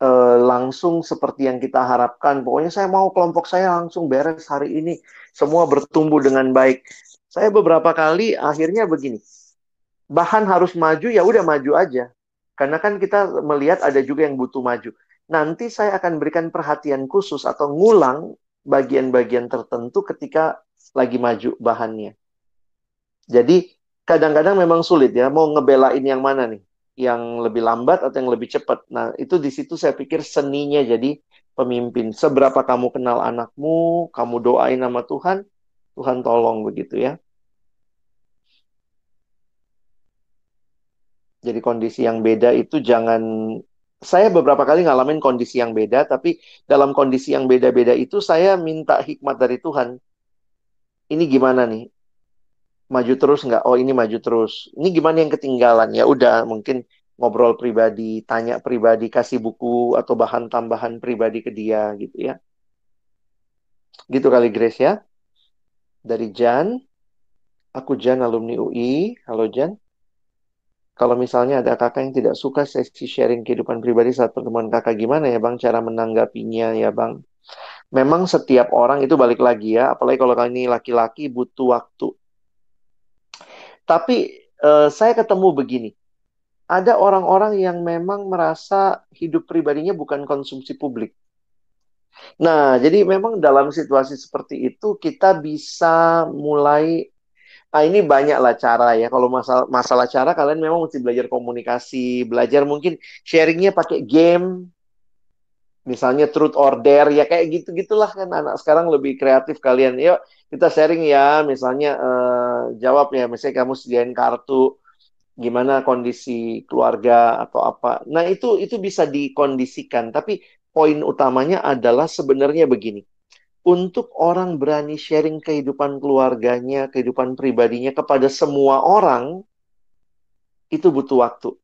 uh, langsung seperti yang kita harapkan. Pokoknya saya mau kelompok saya langsung beres hari ini. Semua bertumbuh dengan baik. Saya beberapa kali akhirnya begini. Bahan harus maju ya udah maju aja. Karena kan kita melihat ada juga yang butuh maju. Nanti saya akan berikan perhatian khusus atau ngulang bagian-bagian tertentu ketika lagi maju bahannya. Jadi kadang-kadang memang sulit ya mau ngebelain yang mana nih yang lebih lambat atau yang lebih cepat. Nah, itu di situ saya pikir seninya jadi pemimpin. Seberapa kamu kenal anakmu, kamu doain nama Tuhan, Tuhan tolong begitu ya. Jadi kondisi yang beda itu jangan saya beberapa kali ngalamin kondisi yang beda, tapi dalam kondisi yang beda-beda itu saya minta hikmat dari Tuhan. Ini gimana nih? Maju terus nggak? Oh ini maju terus. Ini gimana yang ketinggalan? Ya udah mungkin ngobrol pribadi, tanya pribadi, kasih buku atau bahan tambahan pribadi ke dia gitu ya. Gitu kali Grace ya. Dari Jan. Aku Jan alumni UI. Halo Jan. Kalau misalnya ada kakak yang tidak suka sesi sharing kehidupan pribadi saat pertemuan kakak, gimana ya bang cara menanggapinya ya bang? Memang setiap orang itu balik lagi ya, apalagi kalau ini laki-laki butuh waktu tapi uh, saya ketemu begini. Ada orang-orang yang memang merasa hidup pribadinya bukan konsumsi publik. Nah, jadi memang dalam situasi seperti itu kita bisa mulai Ah ini banyak lah cara ya. Kalau masalah masalah cara kalian memang mesti belajar komunikasi, belajar mungkin sharingnya pakai game, misalnya truth order ya kayak gitu gitulah kan anak sekarang lebih kreatif kalian. Yuk kita sharing ya misalnya uh, jawab ya misalnya kamu sediain kartu gimana kondisi keluarga atau apa. Nah itu itu bisa dikondisikan tapi poin utamanya adalah sebenarnya begini untuk orang berani sharing kehidupan keluarganya kehidupan pribadinya kepada semua orang itu butuh waktu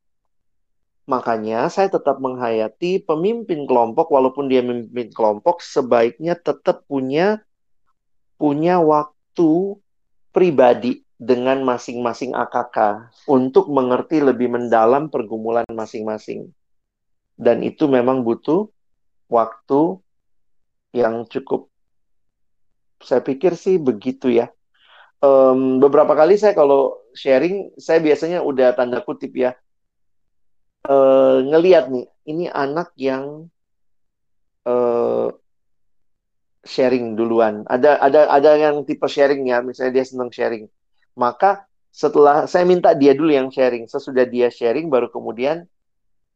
Makanya saya tetap menghayati pemimpin kelompok walaupun dia memimpin kelompok sebaiknya tetap punya punya waktu pribadi dengan masing-masing AKK untuk mengerti lebih mendalam pergumulan masing-masing. Dan itu memang butuh waktu yang cukup. Saya pikir sih begitu ya. Um, beberapa kali saya kalau sharing, saya biasanya udah tanda kutip ya uh, ngeliat nih, ini anak yang uh, sharing duluan. Ada ada ada yang tipe sharing ya, misalnya dia senang sharing. Maka setelah saya minta dia dulu yang sharing, sesudah dia sharing baru kemudian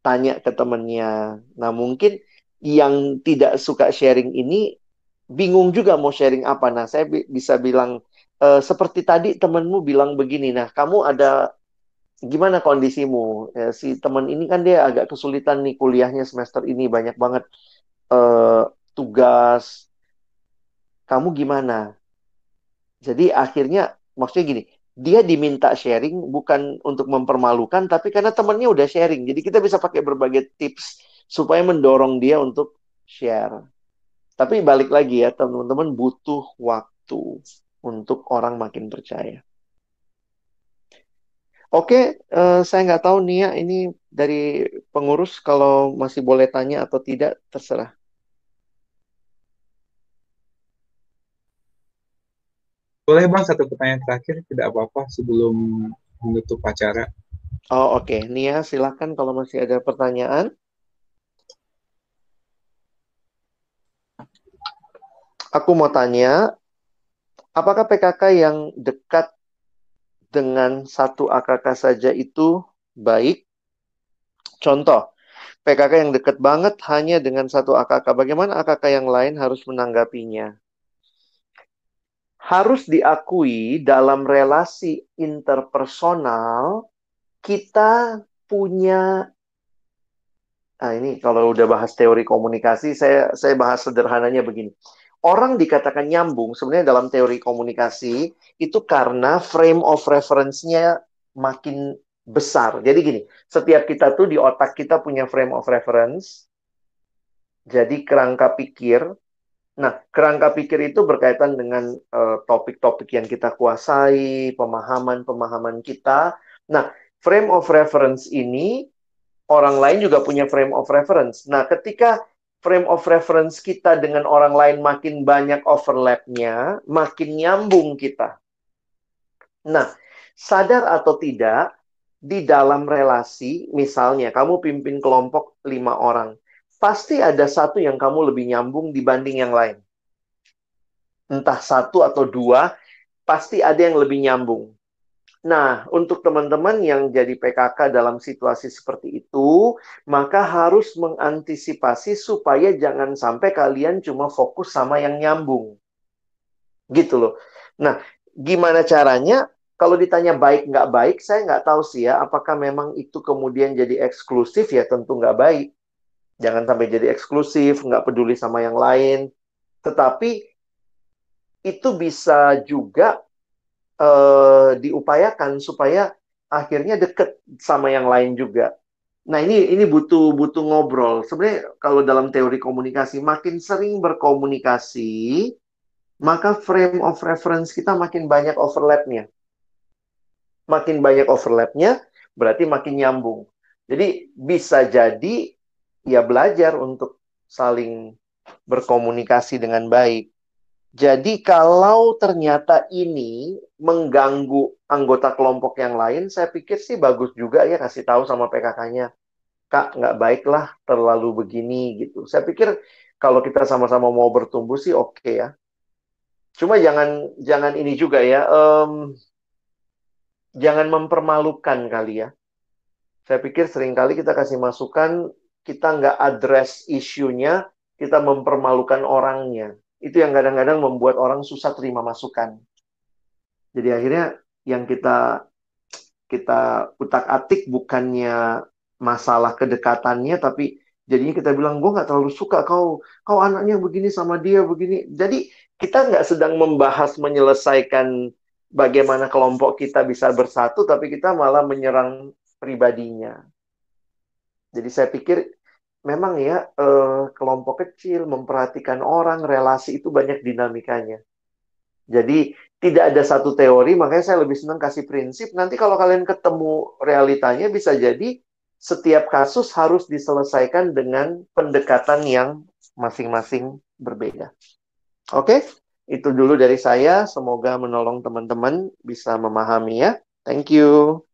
tanya ke temennya. Nah mungkin yang tidak suka sharing ini bingung juga mau sharing apa. Nah saya bi bisa bilang e, seperti tadi temenmu bilang begini. Nah kamu ada gimana kondisimu? Ya, si teman ini kan dia agak kesulitan nih kuliahnya semester ini banyak banget uh, tugas. Kamu gimana? Jadi akhirnya maksudnya gini, dia diminta sharing bukan untuk mempermalukan, tapi karena temannya udah sharing. Jadi kita bisa pakai berbagai tips supaya mendorong dia untuk share. Tapi balik lagi ya, teman-teman butuh waktu untuk orang makin percaya. Oke, uh, saya nggak tahu nih ya, ini dari pengurus kalau masih boleh tanya atau tidak, terserah. Boleh bang satu pertanyaan terakhir, tidak apa-apa sebelum menutup acara. Oh oke, okay. Nia silakan kalau masih ada pertanyaan. Aku mau tanya, apakah PKK yang dekat dengan satu AKK saja itu baik. Contoh, PKK yang dekat banget hanya dengan satu AKK. Bagaimana AKK yang lain harus menanggapinya? Harus diakui dalam relasi interpersonal kita punya Nah, ini kalau udah bahas teori komunikasi, saya saya bahas sederhananya begini orang dikatakan nyambung sebenarnya dalam teori komunikasi itu karena frame of reference-nya makin besar. Jadi gini, setiap kita tuh di otak kita punya frame of reference. Jadi kerangka pikir. Nah, kerangka pikir itu berkaitan dengan eh, topik-topik uh, yang kita kuasai, pemahaman-pemahaman kita. Nah, frame of reference ini orang lain juga punya frame of reference. Nah, ketika frame of reference kita dengan orang lain makin banyak overlapnya, makin nyambung kita. Nah, sadar atau tidak, di dalam relasi, misalnya kamu pimpin kelompok lima orang, pasti ada satu yang kamu lebih nyambung dibanding yang lain. Entah satu atau dua, pasti ada yang lebih nyambung. Nah, untuk teman-teman yang jadi PKK dalam situasi seperti itu, maka harus mengantisipasi supaya jangan sampai kalian cuma fokus sama yang nyambung. Gitu loh. Nah, gimana caranya? Kalau ditanya baik nggak baik, saya nggak tahu sih ya. Apakah memang itu kemudian jadi eksklusif ya? Tentu nggak baik. Jangan sampai jadi eksklusif, nggak peduli sama yang lain. Tetapi itu bisa juga uh, diupayakan supaya akhirnya deket sama yang lain juga. Nah ini ini butuh butuh ngobrol. Sebenarnya kalau dalam teori komunikasi makin sering berkomunikasi, maka frame of reference kita makin banyak overlapnya. Makin banyak overlapnya, berarti makin nyambung. Jadi bisa jadi ya belajar untuk saling berkomunikasi dengan baik. Jadi kalau ternyata ini mengganggu anggota kelompok yang lain, saya pikir sih bagus juga ya kasih tahu sama PKK-nya. Kak, nggak baiklah terlalu begini gitu. Saya pikir kalau kita sama-sama mau bertumbuh sih oke okay ya. Cuma jangan jangan ini juga ya, um, jangan mempermalukan kali ya. Saya pikir sering kali kita kasih masukan, kita nggak address isunya, kita mempermalukan orangnya itu yang kadang-kadang membuat orang susah terima masukan. Jadi akhirnya yang kita kita utak-atik bukannya masalah kedekatannya, tapi jadinya kita bilang gue nggak terlalu suka kau kau anaknya begini sama dia begini. Jadi kita nggak sedang membahas menyelesaikan bagaimana kelompok kita bisa bersatu, tapi kita malah menyerang pribadinya. Jadi saya pikir memang ya eh, kelompok kecil memperhatikan orang relasi itu banyak dinamikanya. Jadi tidak ada satu teori, makanya saya lebih senang kasih prinsip. Nanti kalau kalian ketemu realitanya bisa jadi setiap kasus harus diselesaikan dengan pendekatan yang masing-masing berbeda. Oke, itu dulu dari saya. Semoga menolong teman-teman bisa memahami ya. Thank you.